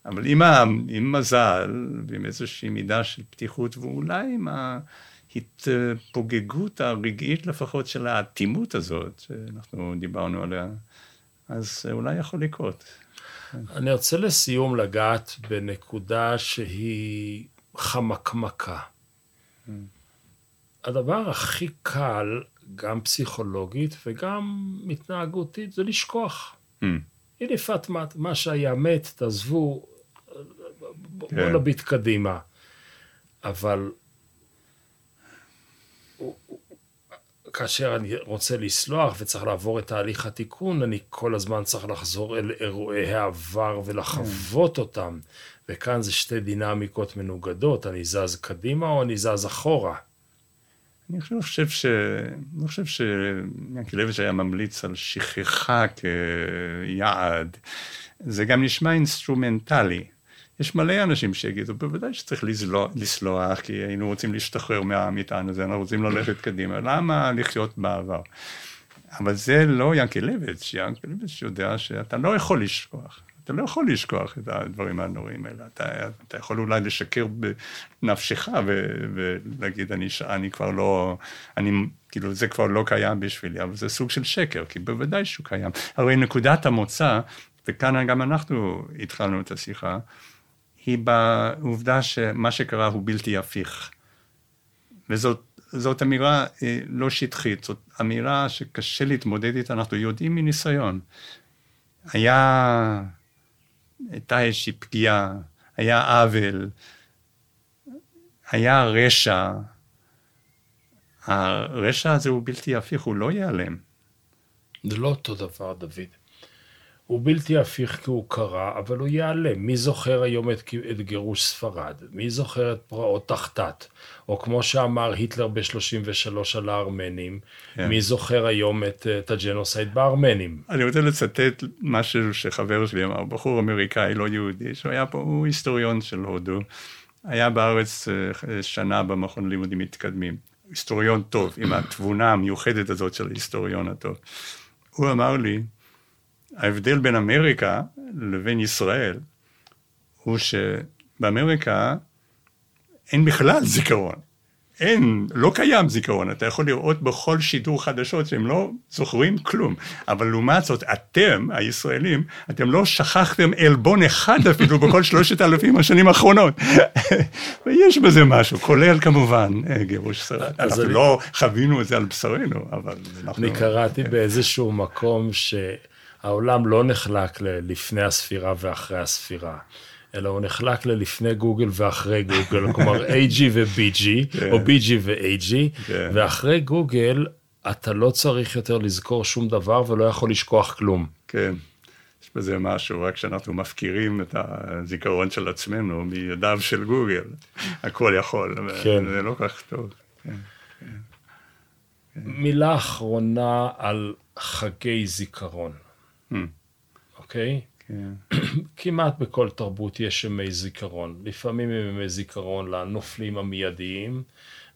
[SPEAKER 2] אבל עם, ה, עם מזל ועם איזושהי מידה של פתיחות, ואולי עם ההתפוגגות הרגעית לפחות של האטימות הזאת, שאנחנו דיברנו עליה, אז אולי יכול לקרות.
[SPEAKER 1] אני רוצה לסיום לגעת בנקודה שהיא חמקמקה. הדבר הכי קל, גם פסיכולוגית וגם התנהגותית, זה לשכוח. Mm. הנה פאטמה, מה שהיה מת, תעזבו, בוא כן. נביט קדימה. אבל כאשר אני רוצה לסלוח וצריך לעבור את תהליך התיקון, אני כל הזמן צריך לחזור אל אירועי העבר ולחוות כן. אותם. וכאן זה שתי דינמיקות מנוגדות, אני זז קדימה או אני זז אחורה.
[SPEAKER 2] אני חושב ש... אני חושב שז'נקלביץ' היה ממליץ על שכחה כיעד. זה גם נשמע אינסטרומנטלי. יש מלא אנשים שיגידו, בוודאי שצריך לסלוח, לסלוח, כי היינו רוצים להשתחרר מהמטען הזה, אנחנו רוצים ללכת קדימה, למה לחיות בעבר? אבל זה לא ינקלביץ', ינקלביץ' יודע שאתה לא יכול לשכוח. אתה לא יכול לשכוח את הדברים הנוראים האלה. אתה, אתה יכול אולי לשקר בנפשך ו, ולהגיד, אני, אני כבר לא, אני, כאילו, זה כבר לא קיים בשבילי, אבל זה סוג של שקר, כי בוודאי שהוא קיים. הרי נקודת המוצא, וכאן גם אנחנו התחלנו את השיחה, היא בעובדה שמה שקרה הוא בלתי הפיך. וזאת אמירה אה, לא שטחית, זאת אמירה שקשה להתמודד איתה, אנחנו יודעים מניסיון. היה, הייתה איזושהי פגיעה, היה עוול, היה רשע. הרשע הזה הוא בלתי הפיך, הוא לא ייעלם.
[SPEAKER 1] זה לא אותו דבר, דוד. הוא בלתי הפיך כי הוא קרה, אבל הוא ייעלם. מי זוכר היום את, את גירוש ספרד? מי זוכר את פרעות תחתת? או כמו שאמר היטלר ב-33 על הארמנים, כן. מי זוכר היום את, את הג'נוסייד בארמנים?
[SPEAKER 2] אני רוצה לצטט משהו שחבר שלי אמר, בחור אמריקאי, לא יהודי, שהוא היה פה, הוא היסטוריון של הודו, היה בארץ אה, שנה במכון לימודים מתקדמים. היסטוריון טוב, עם התבונה המיוחדת הזאת של ההיסטוריון הטוב. הוא אמר לי, ההבדל בין אמריקה לבין ישראל הוא שבאמריקה אין בכלל זיכרון. אין, לא קיים זיכרון, אתה יכול לראות בכל שידור חדשות שהם לא זוכרים כלום, אבל לעומת זאת, אתם, הישראלים, אתם לא שכחתם עלבון אחד אפילו בכל שלושת אלפים השנים האחרונות. ויש בזה משהו, כולל כמובן אה, גירוש סרט. אנחנו אני... לא חווינו את זה על בשרנו, אבל
[SPEAKER 1] אנחנו... אני קראתי באיזשהו מקום שהעולם לא נחלק ללפני הספירה ואחרי הספירה. אלא הוא נחלק ללפני גוגל ואחרי גוגל, כלומר AG ו-BG, כן. או BG ו-AG, כן. ואחרי גוגל אתה לא צריך יותר לזכור שום דבר ולא יכול לשכוח כלום.
[SPEAKER 2] כן, יש בזה משהו, רק כשאנחנו מפקירים את הזיכרון של עצמנו מידיו של גוגל, הכל יכול, כן. זה לא כל כך טוב. כן, כן.
[SPEAKER 1] מילה אחרונה על חגי זיכרון. אוקיי? כן. כמעט בכל תרבות יש ימי זיכרון. לפעמים הם ימי זיכרון לנופלים המיידיים,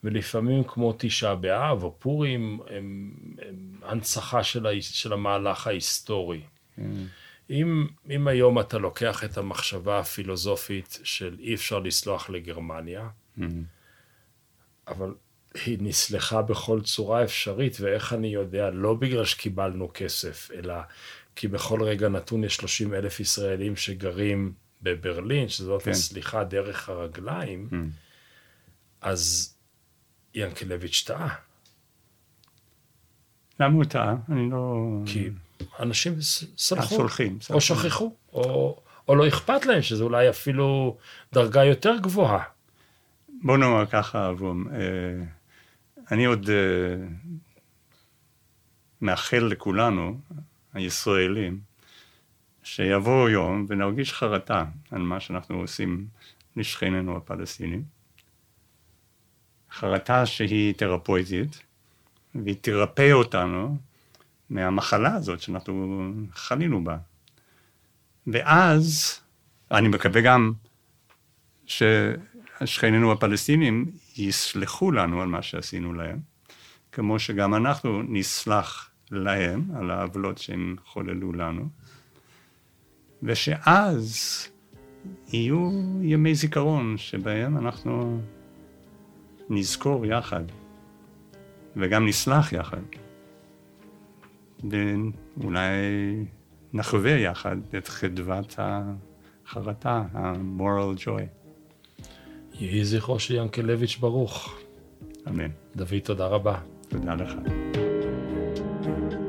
[SPEAKER 1] ולפעמים כמו תשעה באב או פורים, הם, הם הנצחה של, ה, של המהלך ההיסטורי. כן. אם, אם היום אתה לוקח את המחשבה הפילוסופית של אי אפשר לסלוח לגרמניה. אבל היא נסלחה בכל צורה אפשרית, ואיך אני יודע, לא בגלל שקיבלנו כסף, אלא כי בכל רגע נתון יש 30 אלף ישראלים שגרים בברלין, שזאת כן. הסליחה דרך הרגליים, mm. אז ינקלביץ' טעה.
[SPEAKER 2] למה הוא טעה? אני לא...
[SPEAKER 1] כי אנשים סלחו.
[SPEAKER 2] סולחים.
[SPEAKER 1] או שכחו, או, או לא אכפת להם, שזה אולי אפילו דרגה יותר גבוהה.
[SPEAKER 2] בוא נאמר ככה, אבום. אה, אני עוד אה, מאחל לכולנו, הישראלים, שיבוא יום ונרגיש חרטה על מה שאנחנו עושים לשכנינו הפלסטינים. חרטה שהיא תרפויטית, והיא תרפא אותנו מהמחלה הזאת שאנחנו חלינו בה. ואז, אני מקווה גם ששכנינו הפלסטינים יסלחו לנו על מה שעשינו להם, כמו שגם אנחנו נסלח להם על העוולות שהם חוללו לנו, ושאז יהיו ימי זיכרון שבהם אנחנו נזכור יחד, וגם נסלח יחד, ואולי נחווה יחד את חדוות החרטה, ה-moral joy.
[SPEAKER 1] יהי זכרו של ינקלביץ' ברוך.
[SPEAKER 2] אמן.
[SPEAKER 1] דוד, תודה רבה.
[SPEAKER 2] תודה לך. Thank you